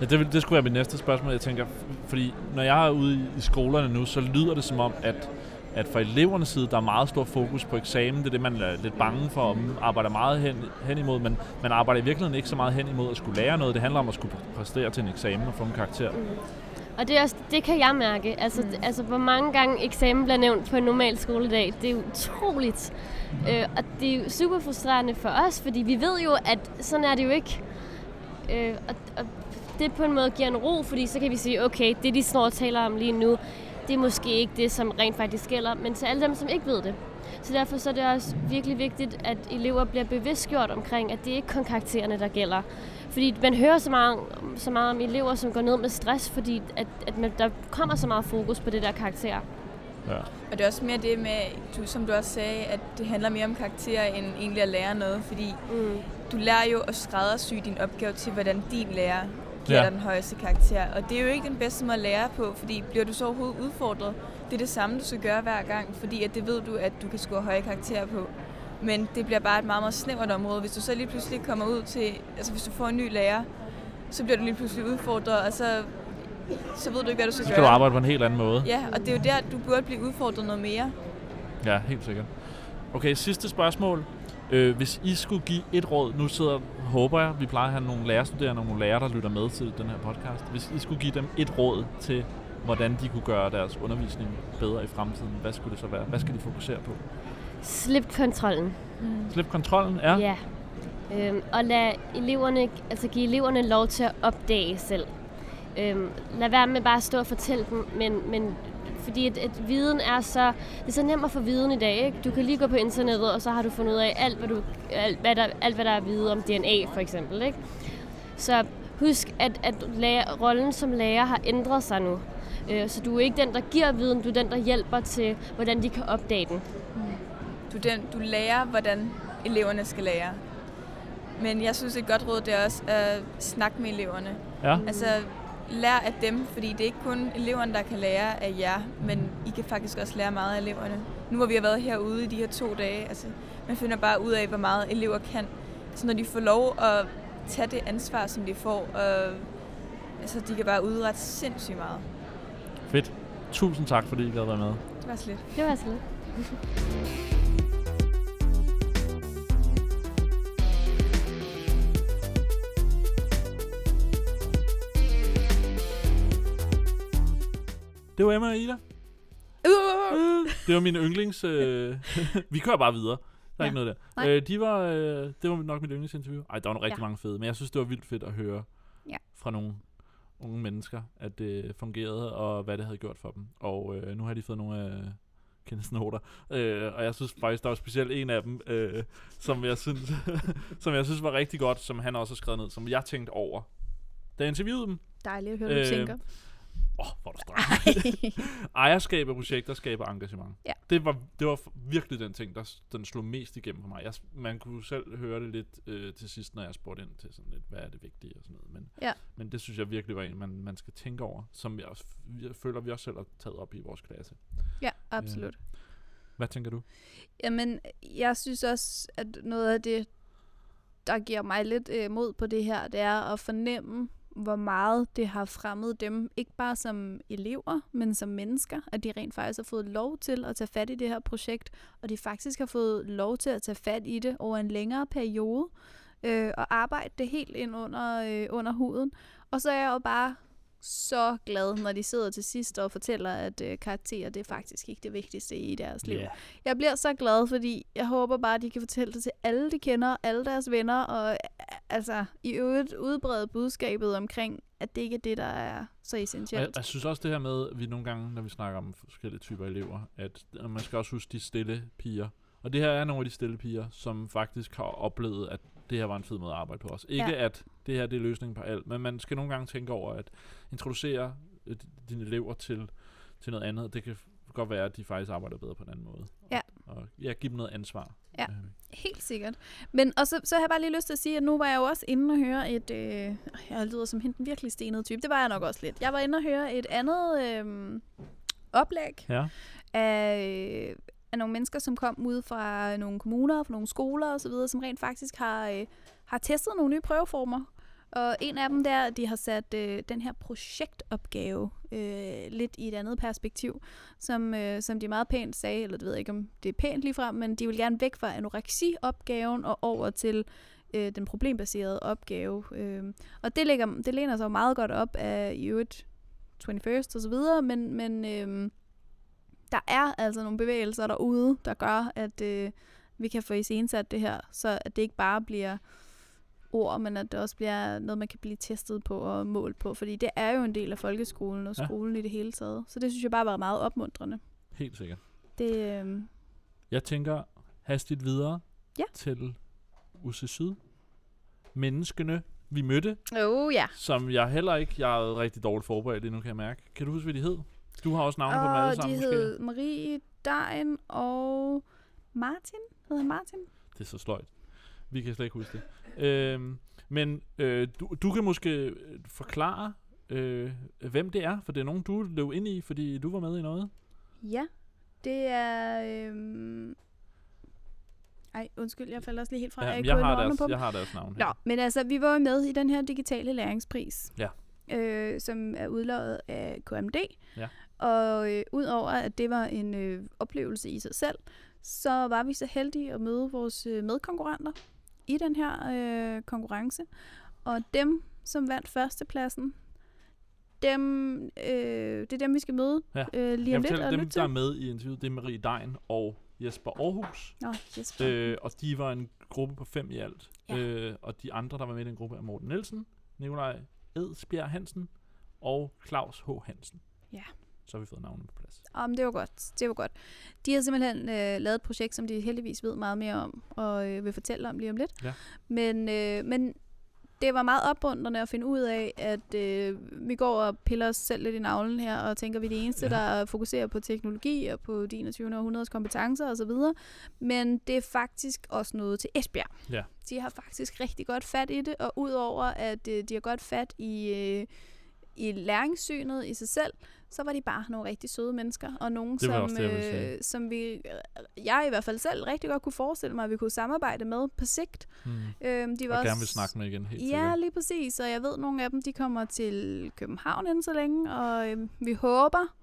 Ja, det, det skulle være mit næste spørgsmål. Jeg tænker, fordi når jeg er ude i, skolerne nu, så lyder det som om, at, at fra elevernes side, der er meget stor fokus på eksamen. Det er det, man er lidt bange for, og man arbejder meget hen, hen imod. Men man arbejder i virkeligheden ikke så meget hen imod at skulle lære noget. Det handler om at skulle præstere til en eksamen og få en karakter. Og det, er også, det kan jeg mærke. Altså, mm. altså, hvor mange gange eksamen bliver nævnt på en normal skoledag, det er utroligt. Øh, og det er jo super frustrerende for os, fordi vi ved jo, at sådan er det jo ikke. Øh, og, og det på en måde giver en ro, fordi så kan vi sige, okay, det de står og taler om lige nu, det er måske ikke det, som rent faktisk gælder, men til alle dem, som ikke ved det. Så derfor så er det også virkelig vigtigt, at elever bliver bevidstgjort omkring, at det ikke kun karaktererne, der gælder. Fordi man hører så meget, så meget om elever, som går ned med stress, fordi at, at man, der kommer så meget fokus på det der karakter. Ja. Og det er også mere det med, du, som du også sagde, at det handler mere om karakterer end egentlig at lære noget, fordi Mm. du lærer jo at skræddersy din opgave til, hvordan din lærer giver Ja. dig den højeste karakter. Og det er jo ikke den bedste måde at lære på, fordi bliver du så overhovedet udfordret, det er det samme, du skal gøre hver gang, fordi at det ved du, at du kan score høje karakterer på. Men det bliver bare et meget, meget snævert område. Hvis du så lige pludselig kommer ud til, altså hvis du får en ny lærer, så bliver du lige pludselig udfordret, og så, så ved du ikke, hvad du skal, Så skal gøre. du arbejde på en helt anden måde. Ja, og det er jo der, du burde blive udfordret noget mere. Ja, helt sikkert. Okay, sidste spørgsmål. Øh, hvis I skulle give et råd, nu sidder, håber jeg, vi plejer at have nogle lærerstuderende og nogle lærere, der lytter med til den her podcast. Hvis I skulle give dem et råd til, hvordan de kunne gøre deres undervisning bedre i fremtiden, hvad skulle det så være? Hvad skal de fokusere på? Slip kontrollen. Slip kontrollen, ja. ja. Øhm, og lad eleverne, altså give eleverne lov til at opdage selv. Øhm, lad være med bare at stå og fortælle dem, men, men fordi at, at viden er så, det er så nemt at få viden i dag. Ikke? Du kan lige gå på internettet, og så har du fundet ud af alt, hvad, du, alt, hvad, der, alt, hvad der er at vide om DNA for eksempel. Ikke? Så husk, at, at lærer, rollen som lærer har ændret sig nu. Øh, så du er ikke den, der giver viden, du er den, der hjælper til, hvordan de kan opdage den. Du, den, du lærer, hvordan eleverne skal lære. Men jeg synes, et godt råd det er også at snakke med eleverne. Ja. Altså, lær af dem, fordi det er ikke kun eleverne, der kan lære af jer, men I kan faktisk også lære meget af eleverne. Nu hvor vi har været herude i de her to dage, altså, man finder bare ud af, hvor meget elever kan. Så når de får lov at tage det ansvar, som de får, og altså, de kan bare udrette sindssygt meget. Fedt. Tusind tak, fordi I gad være med. Det var slet. Det var så lidt. [LAUGHS] Det var Emma og Ida. Uh! Det var min yndlings... Øh, [LAUGHS] vi kører bare videre. Der er Ja. ikke noget der. Øh, de var, øh, det var nok mit yndlingsinterview. Ej, der var nogle rigtig Ja. mange fede, men jeg synes, det var vildt fedt at høre Ja. fra nogle unge mennesker, at det fungerede, og hvad det havde gjort for dem. Og øh, nu har de fået nogle af Kenneths noter. Øh, og jeg synes faktisk, der var specielt en af dem, øh, som, jeg synes, [LAUGHS] som jeg synes var rigtig godt, som han også har skrevet ned, som jeg tænkte over. Da jeg interviewede dem, Dejligt at høre, hvad du Øh, tænker. Åh, oh, hvor er streng. [LAUGHS] Ejerskab af projekter skaber engagement. Ja. Det var, det var virkelig den ting, der den slog mest igennem for mig. Jeg, man kunne selv høre det lidt øh, til sidst, når jeg spurgte ind til sådan lidt, hvad er det vigtige og sådan noget. Men, Ja. men det synes jeg virkelig var en, man, man skal tænke over, som jeg, jeg føler, vi også selv har taget op i vores klasse. Ja, absolut. Hvad tænker du? Jamen, jeg synes også, at noget af det, der giver mig lidt øh, mod på det her, det er at fornemme, hvor meget det har fremmet dem, ikke bare som elever, men som mennesker, at de rent faktisk har fået lov til at tage fat i det her projekt, og de faktisk har fået lov til at tage fat i det over en længere periode, øh, og arbejde det helt ind under, øh, under huden. Og så er jeg jo bare så glad, når de sidder til sidst og fortæller, at øh, karakterer, det er faktisk ikke det vigtigste i deres liv. Ja. Jeg bliver så glad, fordi jeg håber bare, at de kan fortælle det til alle, de kender, alle deres venner, og øh, altså i øvrigt udbrede budskabet omkring, at det ikke er det, der er så Og jeg, essentielt. jeg synes også det her med, at vi nogle gange, når vi snakker om forskellige typer elever, at man skal også huske de stille piger. Og det her er nogle af de stille piger, som faktisk har oplevet, at det her var en fed måde at arbejde på os. Ikke Ja. at det her det er løsningen på alt, men man skal nogle gange tænke over at introducere øh, dine elever til, til noget andet. Det kan godt være, at de faktisk arbejder bedre på en anden måde. Ja. Og, og ja, give dem noget ansvar. Ja. Øh, Helt sikkert. Men og så, så har jeg bare lige lyst til at sige, at nu var jeg jo også inde og høre et... Øh, jeg lyder som hende den virkelig stenede type. Det var jeg nok også lidt. Jeg var inde og høre et andet øh, oplæg ja. af, af nogle mennesker, som kom ud fra nogle kommuner, fra nogle skoler osv., som rent faktisk har, øh, har testet nogle nye prøveformer. Og en af dem der, de har sat øh, den her projektopgave øh, lidt i et andet perspektiv, som, øh, som de meget pænt sagde, eller det ved jeg ikke, om det er pænt lige frem, men de vil gerne væk fra anoreksi-opgaven og over til øh, den problembaserede opgave. Øh, og det, ligger, det læner sig jo meget godt op af i øvrigt 21st og så videre, men, men øh, der er altså nogle bevægelser derude, der gør, at øh, vi kan få iscenesat det her, så at det ikke bare bliver ord, men at det også bliver noget, man kan blive testet på og målt på, fordi det er jo en del af folkeskolen og Ja. skolen i det hele taget. Så det synes jeg bare var meget opmuntrende. Helt sikkert. Det, øh, Jeg tænker hastigt videre Ja. til UC Syd. Menneskene, vi mødte, oh ja. som jeg heller ikke, jeg er rigtig dårligt forberedt endnu, kan jeg mærke. Kan du huske, hvad de hed? Du har også navne på dem alle Og sammen, de måske? hed Marie Dein og Martin. Hed han Martin? Det er så sløjt. Vi kan slet ikke huske det. Øhm, men øh, du, du kan måske øh, forklare, øh, hvem det er, for det er nogen, du løb ind i, fordi du var med i noget. Ja. Det er... Øhm... Ej, undskyld, jeg falder også lige helt fra. Ja, jeg, jeg, har deres, på jeg har deres navn Nå, men altså, vi var jo med i den her digitale læringspris. Ja. Øh, som er udløjet af KMD. Ja. Og øh, udover at det var en øh, oplevelse i sig selv, så var vi så heldige at møde vores øh, medkonkurrenter i den her øh, konkurrence. Og dem, som vandt førstepladsen, dem, øh, det er dem, vi skal møde Ja. øh, lige om lidt og dem, der er med i interviewet, det er Marie Dein og Jesper Aarhus. Nå, Jesper. Øh, og de var en gruppe på fem i alt. Ja. Øh, og de andre, der var med i den gruppe, er Morten Nielsen, Nikolaj Edsbjerg Hansen og Claus H. Hansen. Ja. Så har vi fået navnet på plads. Om det var godt. Det var godt. De har simpelthen øh, lavet et projekt, som de heldigvis ved meget mere om, og øh, vil fortælle om lige om lidt. Ja. Men, øh, men det var meget opmuntrende at finde ud af, at øh, vi går og piller os selv lidt i navlen her, og tænker, vi er de eneste, ja. der fokuserer på teknologi og på de 21. århundredes kompetencer osv. Men det er faktisk også noget til Esbjerg. Ja. De har faktisk rigtig godt fat i det, og udover at øh, de har godt fat i, øh, i læringssynet i sig selv, så var de bare nogle rigtig søde mennesker, og nogen, Det som, det, øh, som vi, øh, jeg i hvert fald selv rigtig godt kunne forestille mig, at vi kunne samarbejde med på sigt. Hmm. Øhm, de Og var også, gerne vil snakke med igen, helt Ja, sikkert. lige præcis. Og jeg ved, at nogle af dem de kommer til København inden så længe, og øhm, vi håber,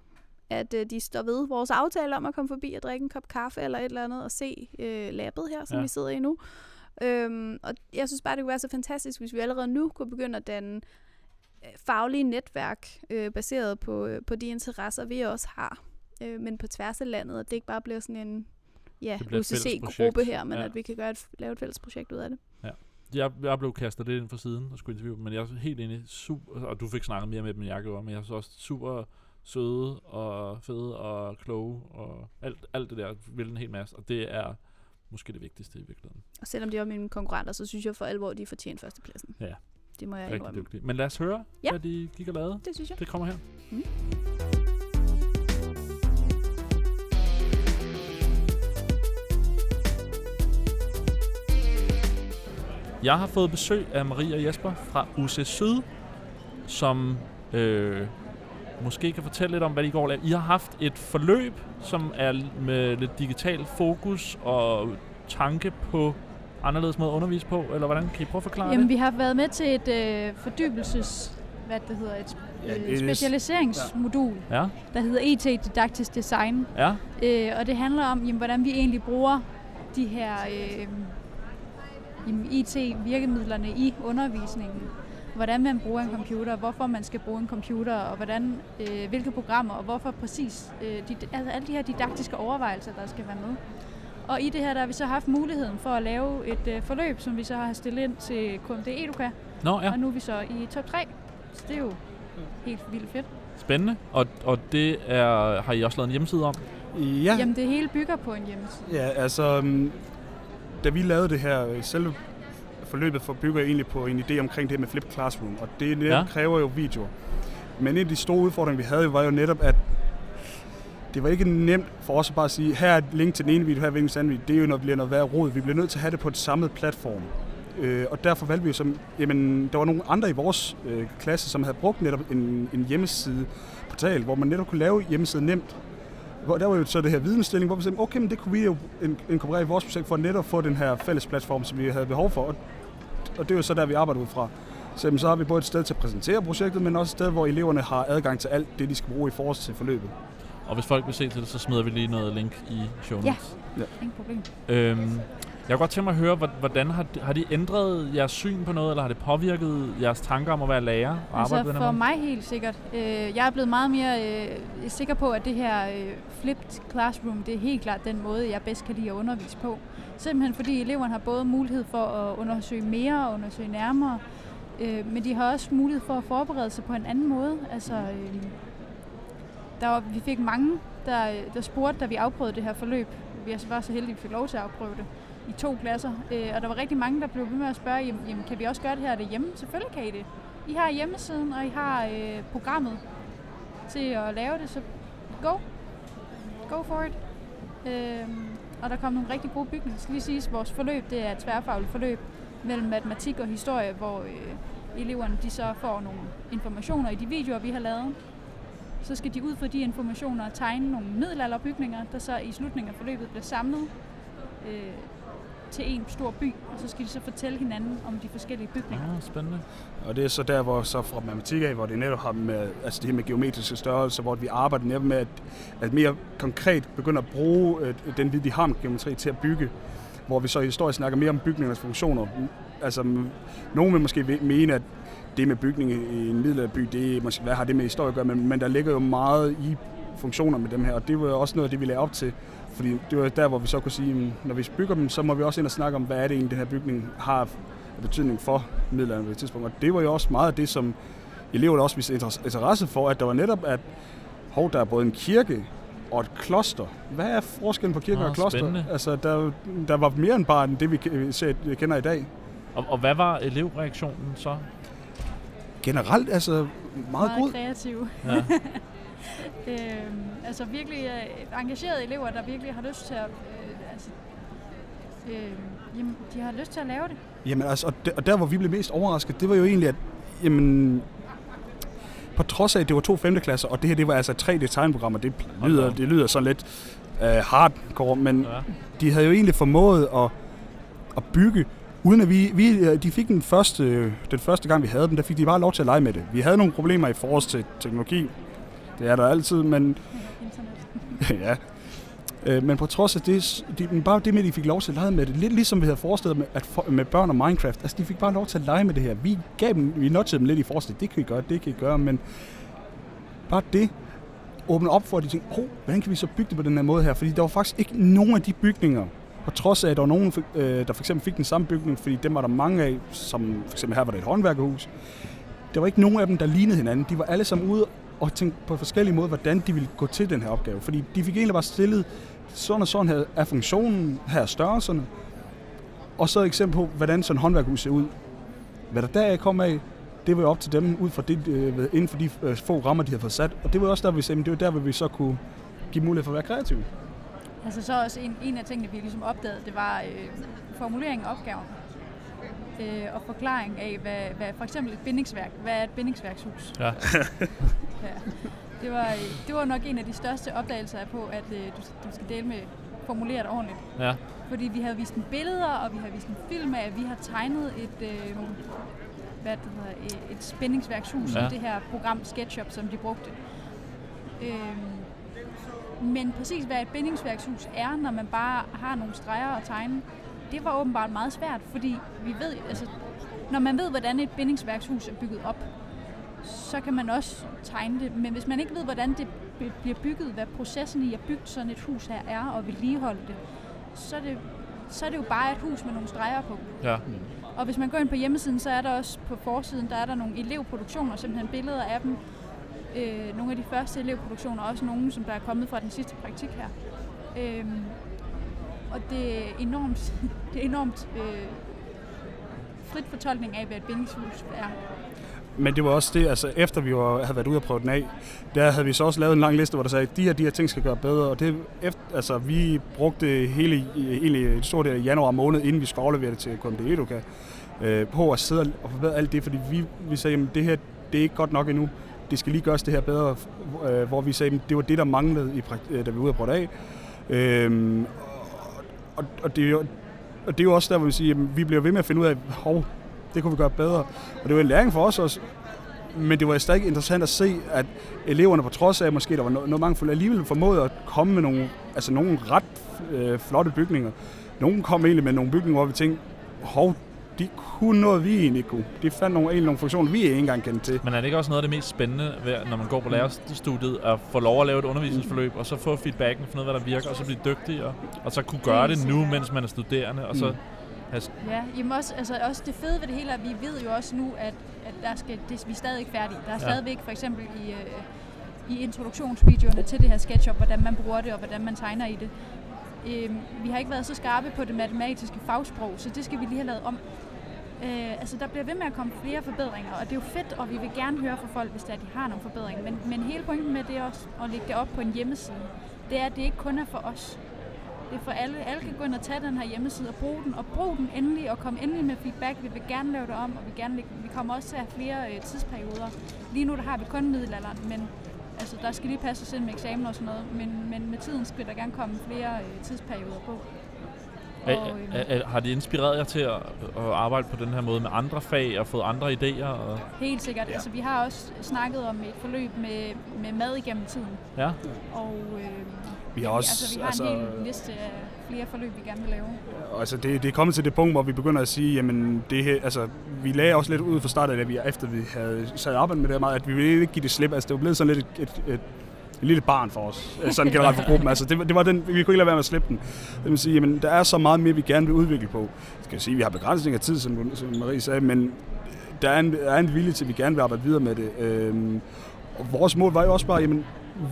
at øh, de står ved vores aftale om at komme forbi og drikke en kop kaffe eller et eller andet og se øh, labbet her, som Ja. vi sidder i nu. Øhm, og jeg synes bare, det kunne være så fantastisk, hvis vi allerede nu kunne begynde at danne øh, faglige netværk øh, baseret på, øh, på de interesser, vi også har, øh, men på tværs af landet, og det ikke bare bliver sådan en ja, UCC-gruppe her, men Ja. ja. at vi kan gøre et, lave et fælles projekt ud af det. Jeg, jeg blev kastet lidt ind for siden og skulle interviewe dem, men jeg er helt enig, super, og du fik snakket mere med dem, end jeg gjorde, men jeg er også super søde og fede og kloge og alt, alt det der vil en hel masse, og det er måske det vigtigste i virkeligheden. Og selvom de var mine konkurrenter, så synes jeg for alvor, de fortjener førstepladsen. Ja. Det må jeg Rigtig indrømme. dygtige. Men lad os høre, Ja. hvad de gik og lavede. Det synes jeg. Det kommer her. Mm. Jeg har fået besøg af Marie og Jesper fra UC Syd, som øh, måske kan fortælle lidt om, hvad de går og laver. I har haft et forløb, som er med lidt digital fokus og tanke på anderledes måde at undervise på, eller hvordan kan I prøve at forklare Jamen, det? vi har været med til et øh, fordybelses... Hvad det hedder? Et Ja, øh, specialiseringsmodul, Ja, der hedder IT Didaktisk Design. ja, Øh, og det handler om, jamen, hvordan vi egentlig bruger de her øh, jamen, IT-virkemidlerne i undervisningen. Hvordan man bruger en computer, hvorfor man skal bruge en computer, og hvordan, øh, hvilke programmer, og hvorfor præcis. Øh, de, altså alle de her didaktiske overvejelser, der skal være med. Og i det her, der har vi så haft muligheden for at lave et øh, forløb, som vi så har stillet ind til KMD Educa. Nå ja. Og nu er vi så i top 3. Så det er jo helt vildt fedt. spændende. Og, og det er, har I også lavet en hjemmeside om? Ja, Jamen det hele bygger på en hjemmeside. ja altså, mm, da vi lavede det her, øh, selve forløbet for bygger egentlig på en idé omkring det med Flip Classroom, og det ja. kræver jo videoer. Men en af de store udfordringer, vi havde, var jo netop, at det var ikke nemt for os at bare sige, her er et link til den ene video, her er et link til den anden video. Det er jo, når bliver noget værd råd. Vi bliver nødt til at have det på et samlet platform. Øh, og derfor valgte vi jo som, jamen, der var nogle andre i vores øh, klasse, som havde brugt netop en, en hjemmeside portal, hvor man netop kunne lave hjemmesiden nemt. Hvor, der var jo så det her vidensstilling, hvor vi sagde, okay, men det kunne vi jo inkorporere i vores projekt for at netop få den her fælles platform, som vi havde behov for. Og, og det er jo så der, vi arbejder ud fra. Så, jamen, så har vi både et sted til at præsentere projektet, men også et sted, hvor eleverne har adgang til alt det, de skal bruge i forhold til forløbet. Og hvis folk vil se til det, så smider vi lige noget link i show Ja. notes. Ingen problem. Øhm, jeg kunne godt tænke mig at høre, hvor- hvordan har de, har de ændret jeres syn på noget, eller har det påvirket jeres tanker om at være lærer og arbejde på Altså den for måde? mig helt sikkert. Øh, jeg er blevet meget mere øh, sikker på, at det her øh, flipped classroom, det er helt klart den måde, jeg bedst kan lide at undervise på. Simpelthen fordi eleverne har både mulighed for at undersøge mere og undersøge nærmere, øh, men de har også mulighed for at forberede sig på en anden måde. Altså, øh, der var, vi fik mange, der, der spurgte, da vi afprøvede det her forløb. Vi var så heldige, at vi fik lov til at afprøve det i to klasser. Øh, og der var rigtig mange, der blev ved med at spørge, jamen, jamen kan vi også gøre det her derhjemme? Selvfølgelig kan I det. I har hjemmesiden, og I har øh, programmet til at lave det, så go. Go for it. Øh, og der kom nogle rigtig gode bygninger. Skal lige siges, vores forløb det er et tværfagligt forløb mellem matematik og historie, hvor øh, eleverne de så får nogle informationer i de videoer, vi har lavet. Så skal de ud fra de informationer og tegne nogle middelalderbygninger, der så i slutningen af forløbet bliver samlet øh, til en stor by, og så skal de så fortælle hinanden om de forskellige bygninger. Ja, spændende. Og det er så der, hvor så fra matematik af, hvor det netop har med, altså det her med geometriske størrelser, hvor vi arbejder netop med at, at mere konkret begynde at bruge øh, den viden, vi har med geometri til at bygge, hvor vi så i snakker mere om bygningernes funktioner. Altså, nogen vil måske mene, at det med bygning i en middelalderby, det måske, hvad har det med historie at gøre, men, men der ligger jo meget i funktioner med dem her, og det var også noget af det, vi lagde op til. Fordi det var der, hvor vi så kunne sige, at når vi bygger dem, så må vi også ind og snakke om, hvad er det egentlig, den her bygning har af betydning for middelalderen på det tidspunkt. Og det var jo også meget af det, som elever også viste inter- interesse for, at der var netop, at hov, der er både en kirke og et kloster. Hvad er forskellen på kirke Ah, og kloster? spændende. Altså, der, der var mere end bare end det, vi ser- kender i dag. Og, og hvad var elevreaktionen så? Generelt, altså, meget, meget god. kreative. Ja. [LAUGHS] Øhm, altså virkelig øh, engagerede elever, der virkelig har lyst til at... Øh, altså, øh, jamen, de har lyst til at lave det. Jamen altså, og der, og der hvor vi blev mest overrasket, det var jo egentlig, at jamen, på trods af, at det var to femteklasser, og det her det var altså tre tegnprogrammer, det Hold da lyder, det lyder sådan lidt øh, hardcore, men ja. de havde jo egentlig formået at, at bygge, uden at vi, vi øh, de fik den første, den første gang, vi havde dem, der fik de bare lov til at lege med det. Vi havde nogle problemer i forhold til teknologi, det er der altid, men [LAUGHS] ja. Øh, Men på trods af det, de, bare det med, at de fik lov til at lege med det, lidt ligesom vi havde forestillet med, at for, med børn og Minecraft, altså de fik bare lov til at lege med det her. Vi gav dem, vi notchede dem lidt i forestillet, det kan I gøre, det kan I gøre, men bare det åbne op for, at de tænkte, oh, hvordan kan vi så bygge det på den her måde her? Fordi der var faktisk ikke nogen af de bygninger, på trods af, at der var nogen, øh, der for eksempel fik den samme bygning, fordi dem var der mange af, som for eksempel her var det et håndværkerhus. Der var ikke nogen af dem, der lignede hinanden. De var alle sammen ude og tænkte på forskellige måder, hvordan de ville gå til den her opgave. Fordi de fik egentlig bare stillet, sådan og sådan her er funktionen, her er størrelserne, og så et eksempel på, hvordan sådan et håndværkerhus ser ud. Hvad der deraf kom af, det var jo op til dem, ud fra det, øh, inden for de øh, få rammer, de havde fået sat. Og det var også der, vi sagde, det var der, hvor vi så kunne give mulighed for at være kreative. Altså så også en, en af tingene, vi ligesom opdagede, det var øh, formulering af opgaven. Øh, og forklaring af, hvad, hvad for eksempel et bindingsværk, hvad er et bindingsværkshus? Ja. Ja. Det, var, øh, det var nok en af de største opdagelser af på, at øh, du, du skal dele med formulere det ordentligt. ja. Fordi vi havde vist en billeder, og vi har vist en film af, at vi har tegnet et, øh, hvad det hedder, et, spændingsværkshus Ja. i det her program SketchUp, som de brugte. Øhm, men præcis hvad et bindingsværkshus er, når man bare har nogle streger at tegne, det var åbenbart meget svært, fordi vi ved, altså, når man ved, hvordan et bindingsværkshus er bygget op, så kan man også tegne det. Men hvis man ikke ved, hvordan det bliver bygget, hvad processen i at bygge sådan et hus her er, og vedligeholde det, så er det, så er det jo bare et hus med nogle streger på. ja. Og hvis man går ind på hjemmesiden, så er der også på forsiden, der er der nogle elevproduktioner, simpelthen billeder af dem. Øh, nogle af de første elevproduktioner, også nogle, som der er kommet fra den sidste praktik her. Øh, og det er enormt, [LAUGHS] det er enormt øh, frit fortolkning af, hvad et bindingshus er. Men det var også det, altså efter vi var, havde været ude og prøve den af, der havde vi så også lavet en lang liste, hvor der sagde, at de her, de her ting skal gøre bedre. Og det, efter, altså, vi brugte hele, hele en stor del af januar måned, inden vi skulle aflevere det til KMD Educa, øh, på at sidde og forbedre alt det, fordi vi, vi sagde, at det her det er ikke godt nok endnu. Det skal lige gøres det her bedre, øh, hvor vi sagde, at det var det, der manglede, i, øh, da vi var ude og prøve af. Øhm, og, og, det er jo, og det er jo også der, hvor vi siger, at vi bliver ved med at finde ud af, hov, det kunne vi gøre bedre. Og det var en læring for os også, men det var stadig interessant at se, at eleverne på trods af, at måske der var noget, noget mangfoldigt, alligevel formåede at komme med nogle, altså nogle ret øh, flotte bygninger. Nogle kom egentlig med nogle bygninger, hvor vi tænkte, hov, de kunne noget, vi egentlig kunne. De fandt nogle, egentlig nogle funktioner, vi ikke engang kendte til. Men er det ikke også noget af det mest spændende, ved, når man går på lærerstudiet, at få lov at lave et undervisningsforløb, og så få feedbacken, finde ud hvad der virker, og så blive dygtig, og, og så kunne gøre det nu, mens man er studerende, og så Mm. Ja, jamen også, altså også det fede ved det hele er, at vi ved jo også nu, at, at der skal, det, vi er stadig ikke færdige. Der er Ja. stadigvæk for eksempel i, øh, i introduktionsvideoerne til det her SketchUp, hvordan man bruger det og hvordan man tegner i det. Øhm, vi har ikke været så skarpe på det matematiske fagsprog, så det skal vi lige have lavet om. Øh, altså der bliver ved med at komme flere forbedringer, og det er jo fedt, og vi vil gerne høre fra folk, hvis der, de har nogle forbedringer. Men, men hele pointen med det også, at lægge det op på en hjemmeside, det er, at det ikke kun er for os. Det er for alle. Alle kan gå ind og tage den her hjemmeside og bruge den, og brug den endelig, og kom endelig med feedback. Vi vil gerne lave det om, og vi, gerne, vi kommer også til at have flere øh, tidsperioder. Lige nu der har vi kun middelalderen, men altså, der skal lige passe os ind med eksamen og sådan noget. Men, men med tiden skal der gerne komme flere øh, tidsperioder på er, Og, er, er, har det inspireret jer til at, at arbejde på den her måde med andre fag, og fået andre idéer? Og, Helt sikkert. Ja. Ja. Altså, vi har også snakket om et forløb med, med mad igennem tiden. ja? Og øh, Vi har også, altså, vi har altså, en hel liste af flere forløb, vi gerne vil lave. Altså det, det er kommet til det punkt, hvor vi begynder at sige, jamen det her, altså vi lagde også lidt ud fra starten, at vi, efter vi havde sat arbejdet med det her meget, at vi ville ikke give det slip. Altså det var blevet sådan lidt et, et, et, et lille barn for os, øh, sådan generelt for gruppen. Altså det, det var den, vi kunne ikke lade være med at slippe den. Det vil sige, jamen der er så meget mere, vi gerne vil udvikle på. Jeg skal sige, vi har begrænsning af tid, som, som Marie sagde, men der er en, der er en vilje til, at vi gerne vil arbejde videre med det. Øhm, og vores mål var jo også bare, jamen,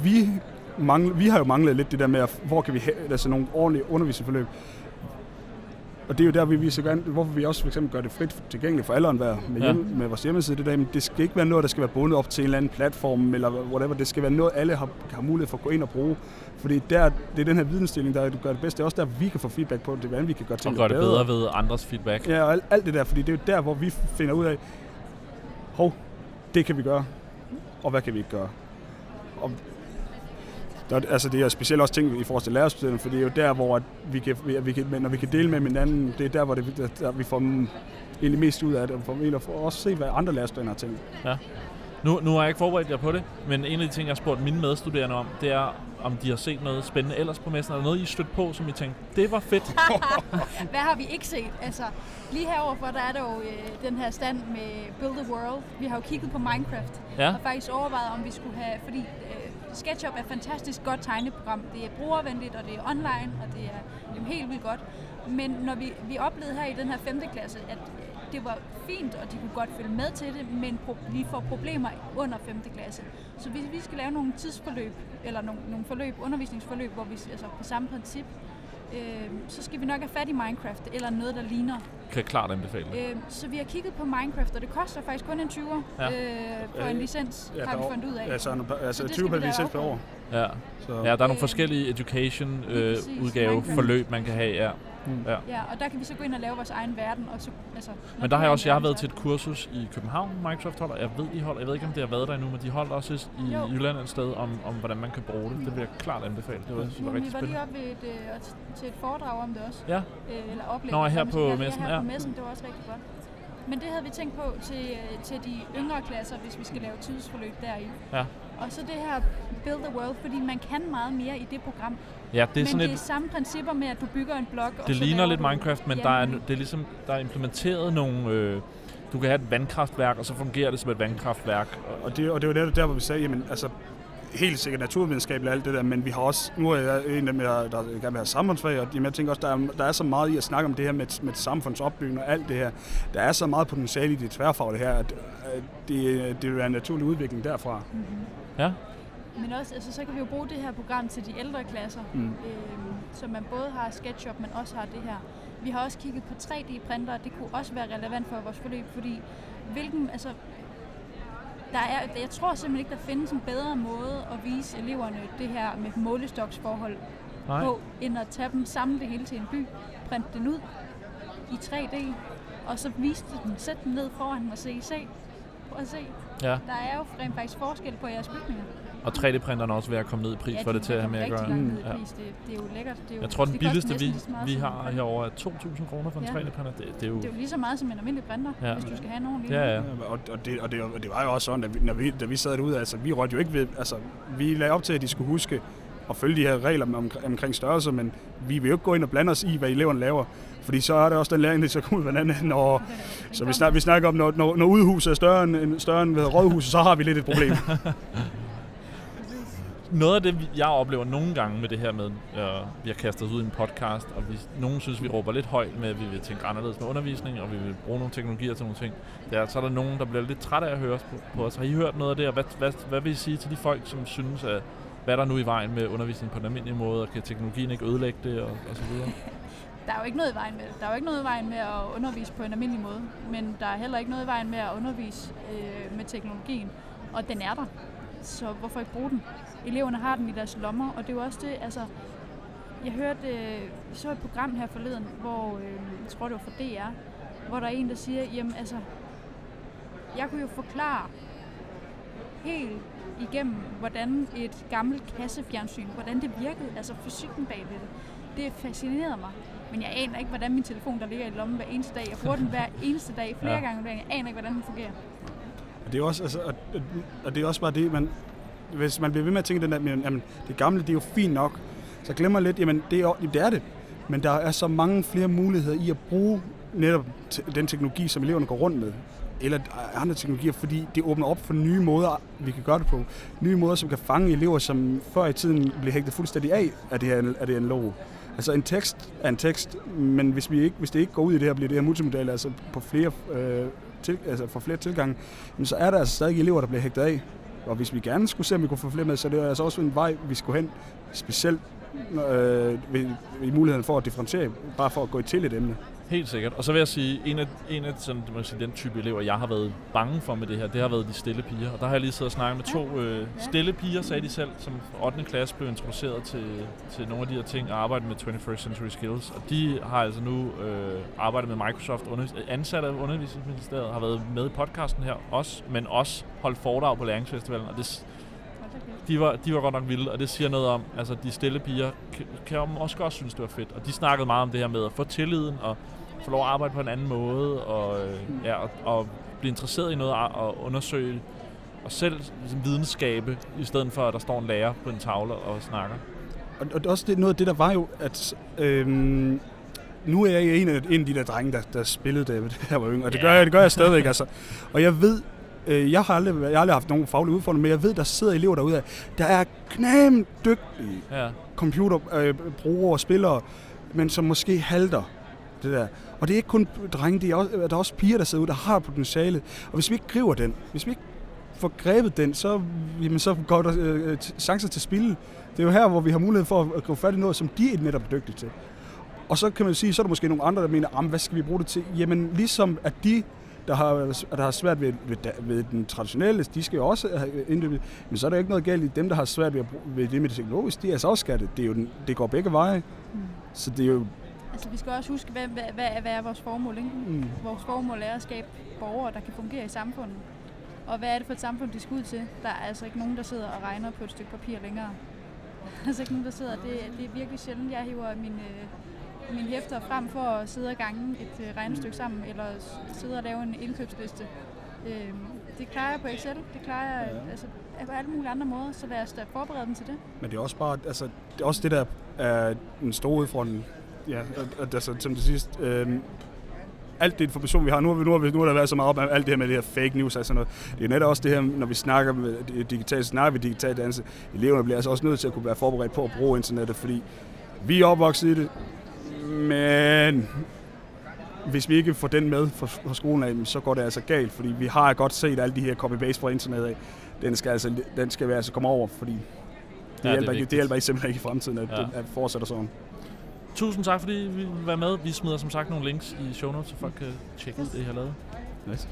vi, mangle, vi har jo manglet lidt det der med, at, hvor kan vi have altså nogle ordentlige undervisningsforløb. Og det er jo der, vi viser gerne, hvorfor vi også for eksempel gør det frit tilgængeligt for alle enhver med, Ja. hjem, med vores hjemmeside. Det, der, det skal ikke være noget, der skal være bundet op til en eller anden platform, eller whatever. Det skal være noget, alle har, har mulighed for at gå ind og bruge. Fordi der, det er den her vidensdeling, der gør det bedste. Det er også der, vi kan få feedback på, det, hvordan vi kan gøre Og tingene gøre det bedre ved andres feedback. Ja, og alt, alt det der, fordi det er jo der, hvor vi finder ud af, hov, det kan vi gøre, og hvad kan vi ikke gøre. Og der, er- altså det er specielt også ting i forhold til lærerstuderende, for det er jo der, hvor at vi kan, vi, vi kan, når vi kan dele med hinanden, det er der, hvor det, der, der vi får egentlig mest ud af det, og får egentlig for også se, hvad andre lærerstuderende har tænkt. Nu, nu har jeg ikke forberedt jer på det, men en af de ting, jeg har spurgt mine medstuderende om, det er, om de har set noget spændende ellers på messen, eller noget, I stødt på, som I tænkte, det var fedt. [LAUGHS] Hvad har vi ikke set? Altså, lige heroverfor, der er der jo øh, den her stand med Build a World. Vi har jo kigget på Minecraft, Ja. og faktisk overvejet, om vi skulle have, fordi øh, SketchUp er et fantastisk godt tegneprogram. Det er brugervenligt, og det er online, og det er, jamen, helt vildt godt. Men når vi, vi oplevede her i den her 5. klasse, at det var fint, og de kunne godt følge med til det, men pro- vi får problemer under 5. klasse. Så hvis vi skal lave nogle tidsforløb, eller nogle, nogle forløb, undervisningsforløb, hvor vi altså på samme princip, øh, så skal vi nok have fat i Minecraft, eller noget, der ligner. Kan jeg klart anbefale det. Øh, så vi har kigget på Minecraft, og det koster faktisk kun en 20'er Ja. øh, på en Øh, licens, Ja, har vi fundet ud af. Altså, altså det 20 skal per licens per år. Ja. Så, ja, der er nogle Øh, forskellige education lige øh, udgave forløb, man kan have. Ja. Ja. Ja, og der kan vi så gå ind og lave vores egen verden. Og så, altså, Men der har jeg også, jeg har været til et kursus i København, Microsoft holder. Jeg ved, de holder, jeg ved ikke, om det har været der endnu, men de holdt også i Jo. Jylland et sted om, om, hvordan man kan bruge det. Det vil jeg klart anbefale. Det var, det var rigtig vi var lige spændende. oppe ved et, øh, til et foredrag om det også. Ja, Øh, eller oplæg. Nå, her på ja, messen, Ja, ja. her på messen. Det var også rigtig godt. Men det havde vi tænkt på til, øh, til de yngre klasser, hvis vi skal lave tidsforløb deri. Ja. Og så det her Build the World, fordi man kan meget mere i det program. ja det er men sådan det er et, samme principper med, at du bygger en blok. og det så ligner lidt Minecraft, men der er, det er ligesom, der er implementeret nogle... Øh, du kan have et vandkraftværk, og så fungerer det som et vandkraftværk. Og det, og det var der, der, hvor vi sagde, jamen, altså, helt sikkert naturvidenskabeligt og alt det der, men vi har også, nu er jeg en af dem, der, der gerne vil have samfundsfag, og jeg tænker også, der er, der er så meget i at snakke om det her med, med samfundsopbygning og alt det her. Der er så meget potentiale i det tværfaglige her, at, at det, det vil være en naturlig udvikling derfra. Ja, Men også, altså, så kan vi jo bruge det her program til de ældre klasser, Mm. øhm, så man både har SketchUp, men også har det her. Vi har også kigget på 3D-printere, det kunne også være relevant for vores forløb, fordi hvilken, altså, der er, jeg tror simpelthen ikke, der findes en bedre måde at vise eleverne det her med målestoksforhold nej. på, end at tage dem, samle det hele til en by, printe den ud i 3D, og så vise dem, sætte dem ned foran og se, se, prøv at se. Ja, Der er jo rent faktisk forskel på jeres bygninger. og 3D-printeren er også ved at komme ned i pris for det til at have med at gøre. Mm. Ja. pris. Det, det er jo lækkert. Det er jo, Jeg tror, den billigste, vi, vi har herovre er 2.000 kroner for en Ja. 3D-printer. Det, det er jo... Det er jo lige så meget som en almindelig printer, Ja. ja. hvis du skal have nogen lige Ja, ja. Ja, Og, og, det, og, det, og det var jo også sådan, at vi, når vi, da vi sad derude, altså vi rådte jo ikke ved, altså vi lagde op til, at de skulle huske at følge de her regler om, omkring størrelse, men vi vil jo ikke gå ind og blande os i, hvad eleverne laver. Fordi så er det også den læring, det så kommer ud af hinanden. Og, så vi, snak, vi snakker om, når, når, når udhuset er større end, større end hvad rådhuset, så har vi lidt et problem. [LAUGHS] Noget af det, jeg oplever nogle gange med det her med, øh, vi har kastet os ud i en podcast, og vi, nogen synes, vi råber lidt højt med, at vi vil tænke anderledes med undervisning, og vi vil bruge nogle teknologier til nogle ting. Det er, så er der nogen, der bliver lidt træt af at høre os på, på os. Har I hørt noget af det, og hvad, hvad, hvad vil I sige til de folk, som synes, at hvad er der nu i vejen med undervisning på den almindelige måde, og kan teknologien ikke ødelægge det, og, og så videre? Der er jo ikke noget i vejen med det. Der er jo ikke noget i vejen med at undervise på en almindelig måde. Men der er heller ikke noget i vejen med at undervise øh, med teknologien. Og den er der. Så hvorfor ikke bruge den? Eleverne har den i deres lommer, og det er jo også det, altså... Jeg hørte, øh, så et program her forleden, hvor, øh, jeg tror det var fra DR, hvor der er en, der siger, jamen altså, jeg kunne jo forklare helt igennem, hvordan et gammelt kassefjernsyn, hvordan det virkede, altså fysikken bag ved det. Det fascinerede mig. Men jeg aner ikke, hvordan min telefon, der ligger i lommen hver eneste dag, jeg bruger den hver eneste dag, flere Ja. gange om dagen, jeg aner ikke, hvordan den fungerer. Og det er også, altså, og, det er også bare det, man, hvis man bliver ved med at tænke den der, men, jamen, det gamle, det er jo fint nok, så glemmer lidt, jamen det er, det er det. Men der er så mange flere muligheder i at bruge netop den teknologi, som eleverne går rundt med. Eller andre teknologier, fordi det åbner op for nye måder, vi kan gøre det på. Nye måder, som kan fange elever, som før i tiden blev hægtet fuldstændig af af det her, af det analoge. Altså en tekst er en tekst, men hvis, vi ikke, hvis det ikke går ud i det her, bliver det her multimodal, altså på flere øh, til, altså for flere tilgange, men så er der altså stadig elever, der bliver hægtet af. Og hvis vi gerne skulle se, om vi kunne få flere med, så er det altså også en vej, vi skulle hen, specielt øh, ved, ved muligheden for at differentiere, bare for at gå i til et emne. Helt sikkert. Og så vil jeg sige, en af, en af sådan, man sige, den type elever, jeg har været bange for med det her, det har været de stille piger. Og der har jeg lige siddet og snakket med to øh, stille piger, sagde de selv, som fra 8. klasse blev introduceret til, til nogle af de her ting og arbejdet med 21st Century Skills. Og de har altså nu øh, arbejdet med Microsoft, under, ansatte af undervisningsministeriet, har været med i podcasten her også, men også holdt foredrag på Læringsfestivalen. Og det, de var, de var godt nok vilde, og det siger noget om, altså de stille piger kan, kan også godt synes, det var fedt. Og de snakkede meget om det her med at få tilliden og få lov at arbejde på en anden måde, og, øh, ja, og, og blive interesseret i noget og undersøge og selv ligesom, videnskabe, i stedet for at der står en lærer på en tavle og snakker. Og, og også det, noget af det, der var jo, at øhm, nu er jeg en af, en af de der drenge, der, der spillede det, [LAUGHS] da jeg var yngre, og det, gør jeg, det gør jeg stadigvæk. altså. Og jeg ved, øh, jeg, har aldrig, jeg har aldrig haft nogen faglige udfordringer, men jeg ved, der sidder elever derude, der er knæmt dygtige Ja. computerbrugere og spillere, men som måske halter det der. Og det er ikke kun drenge, det er også, der er også piger, der sidder ude, der har potentiale. Og hvis vi ikke griber den, hvis vi ikke får grebet den, så, jamen, så går der øh, chancer til spil. Det er jo her, hvor vi har mulighed for at gå fat i noget, som de er netop dygtige til. Og så kan man sige, så er der måske nogle andre, der mener, hvad skal vi bruge det til? Jamen ligesom at de, der har, der har svært ved, ved, ved den traditionelle, de skal jo også have indløbet. Men så er der ikke noget galt i dem, der har svært ved, ved det med det teknologiske. De er altså også skattet. Det, er jo den, det går begge veje. Mm. Så det er jo Altså, vi skal også huske, hvad, hvad, hvad, hvad er vores formål? Ikke? Mm. Vores formål er at skabe borgere, der kan fungere i samfundet. Og hvad er det for et samfund, de skal ud til? Der er altså ikke nogen, der sidder og regner på et stykke papir længere. Der [LAUGHS] er altså ikke nogen, der sidder. Det, det er virkelig sjældent, jeg hiver min, øh, mine hæfter frem for at sidde og gange et øh, regnestykke sammen, eller sidde og lave en indkøbsliste. Øh, det klarer jeg på Excel, det klarer jeg ja. altså, på alle mulige andre måder, så lad os da forberede dem til det. Men det er også bare, altså, det er også det, der er en stor udfordring ja, altså, som det sidste, øh, alt det information, vi har, nu har, vi, nu har, vi, nu har der været så meget op af alt det her med det her fake news og sådan noget. Det er netop også det her, når vi snakker med digitalt, snakker vi digitalt dannelse. Eleverne bliver altså også nødt til at kunne være forberedt på at bruge internettet, fordi vi er opvokset i det, men hvis vi ikke får den med fra skolen af, så går det altså galt, fordi vi har godt set alle de her copy-paste fra internettet af. Den skal, altså, den skal vi altså komme over, fordi det, ja, hjælper, det, ikke, det hjælper ikke simpelthen ikke i fremtiden, at, ja. det, at fortsætter sådan. Tusind tak, fordi vi vil være med. Vi smider som sagt nogle links i show notes, så folk kan tjekke yes. det, I har lavet. Nice.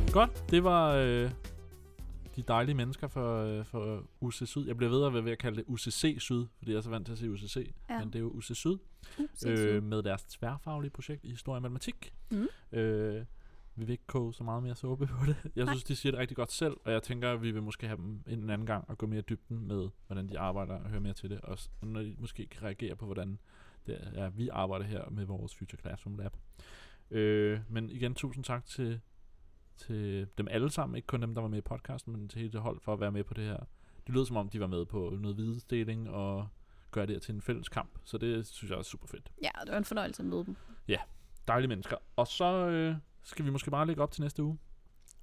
Det er godt. Det var øh, de dejlige mennesker for, øh, for UC Syd. Jeg bliver ved at være ved at kalde det UCC Syd, fordi jeg er så vant til at sige UCC, ja. men det er jo UC Syd, UC øh, med deres tværfaglige projekt i historie og matematik. Mm. Øh, vi vil ikke koge så meget mere såbe på det. Jeg Nej. synes, de siger det rigtig godt selv, og jeg tænker, at vi vil måske have dem en anden gang og gå mere i dybden med, hvordan de arbejder og høre mere til det. Og når de måske kan reagere på, hvordan det er, vi arbejder her med vores Future Classroom Lab. Øh, men igen, tusind tak til, til dem alle sammen. Ikke kun dem, der var med i podcasten, men til hele det hold for at være med på det her. Det lød som om, de var med på noget vidensdeling og gøre det her til en fælles kamp. Så det synes jeg er super fedt. Ja, det var en fornøjelse at møde dem. Dejlige mennesker. Og så øh, skal vi måske bare lægge op til næste uge.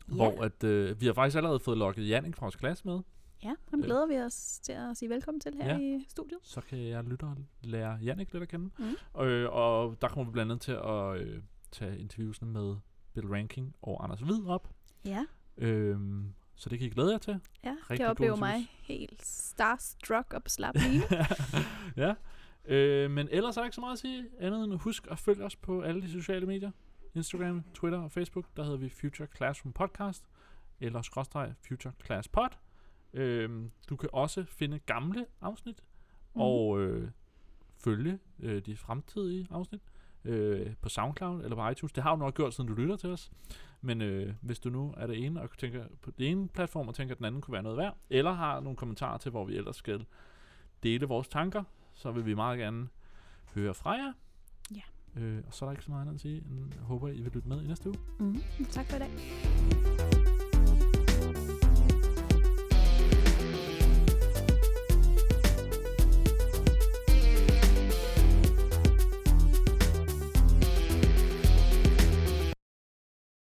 Ja. Hvor at, øh, vi har faktisk allerede fået lukket Jannik fra vores klasse med. Ja, ham glæder vi os til at sige velkommen til her Ja. i studiet. Så kan jeg lytte og lære Jannik lidt at kende. Mm. Øh, og der kommer vi blandt andet til at øh, tage interviewsene med Bill Ranking og Anders Hvid op. Ja, Øhm, så det kan I glæde jer til. ja Rigtig kan gode opleve interviews. mig helt starstruck og slappe [LAUGHS] ja. Øh, men ellers er der ikke så meget at sige andet end husk at følge os på alle de sociale medier. Instagram, Twitter og Facebook. Der hedder vi Future Classroom Podcast. Eller skråstreg Future Class Pod. Øhm, du kan også finde gamle afsnit. Mhm. Og øh, følge øh, de fremtidige afsnit øh, på SoundCloud eller på iTunes. Det har du nok gjort, siden du lytter til os. Men øh, hvis du nu er det ene og tænker på det ene platform og tænker, at den anden kunne være noget værd, eller har nogle kommentarer til, hvor vi ellers skal dele vores tanker, så vil vi meget gerne høre fra jer. Øh, og så er der ikke så meget andet at sige, jeg håber, I vil lytte med i næste uge. Mm. Tak for i dag.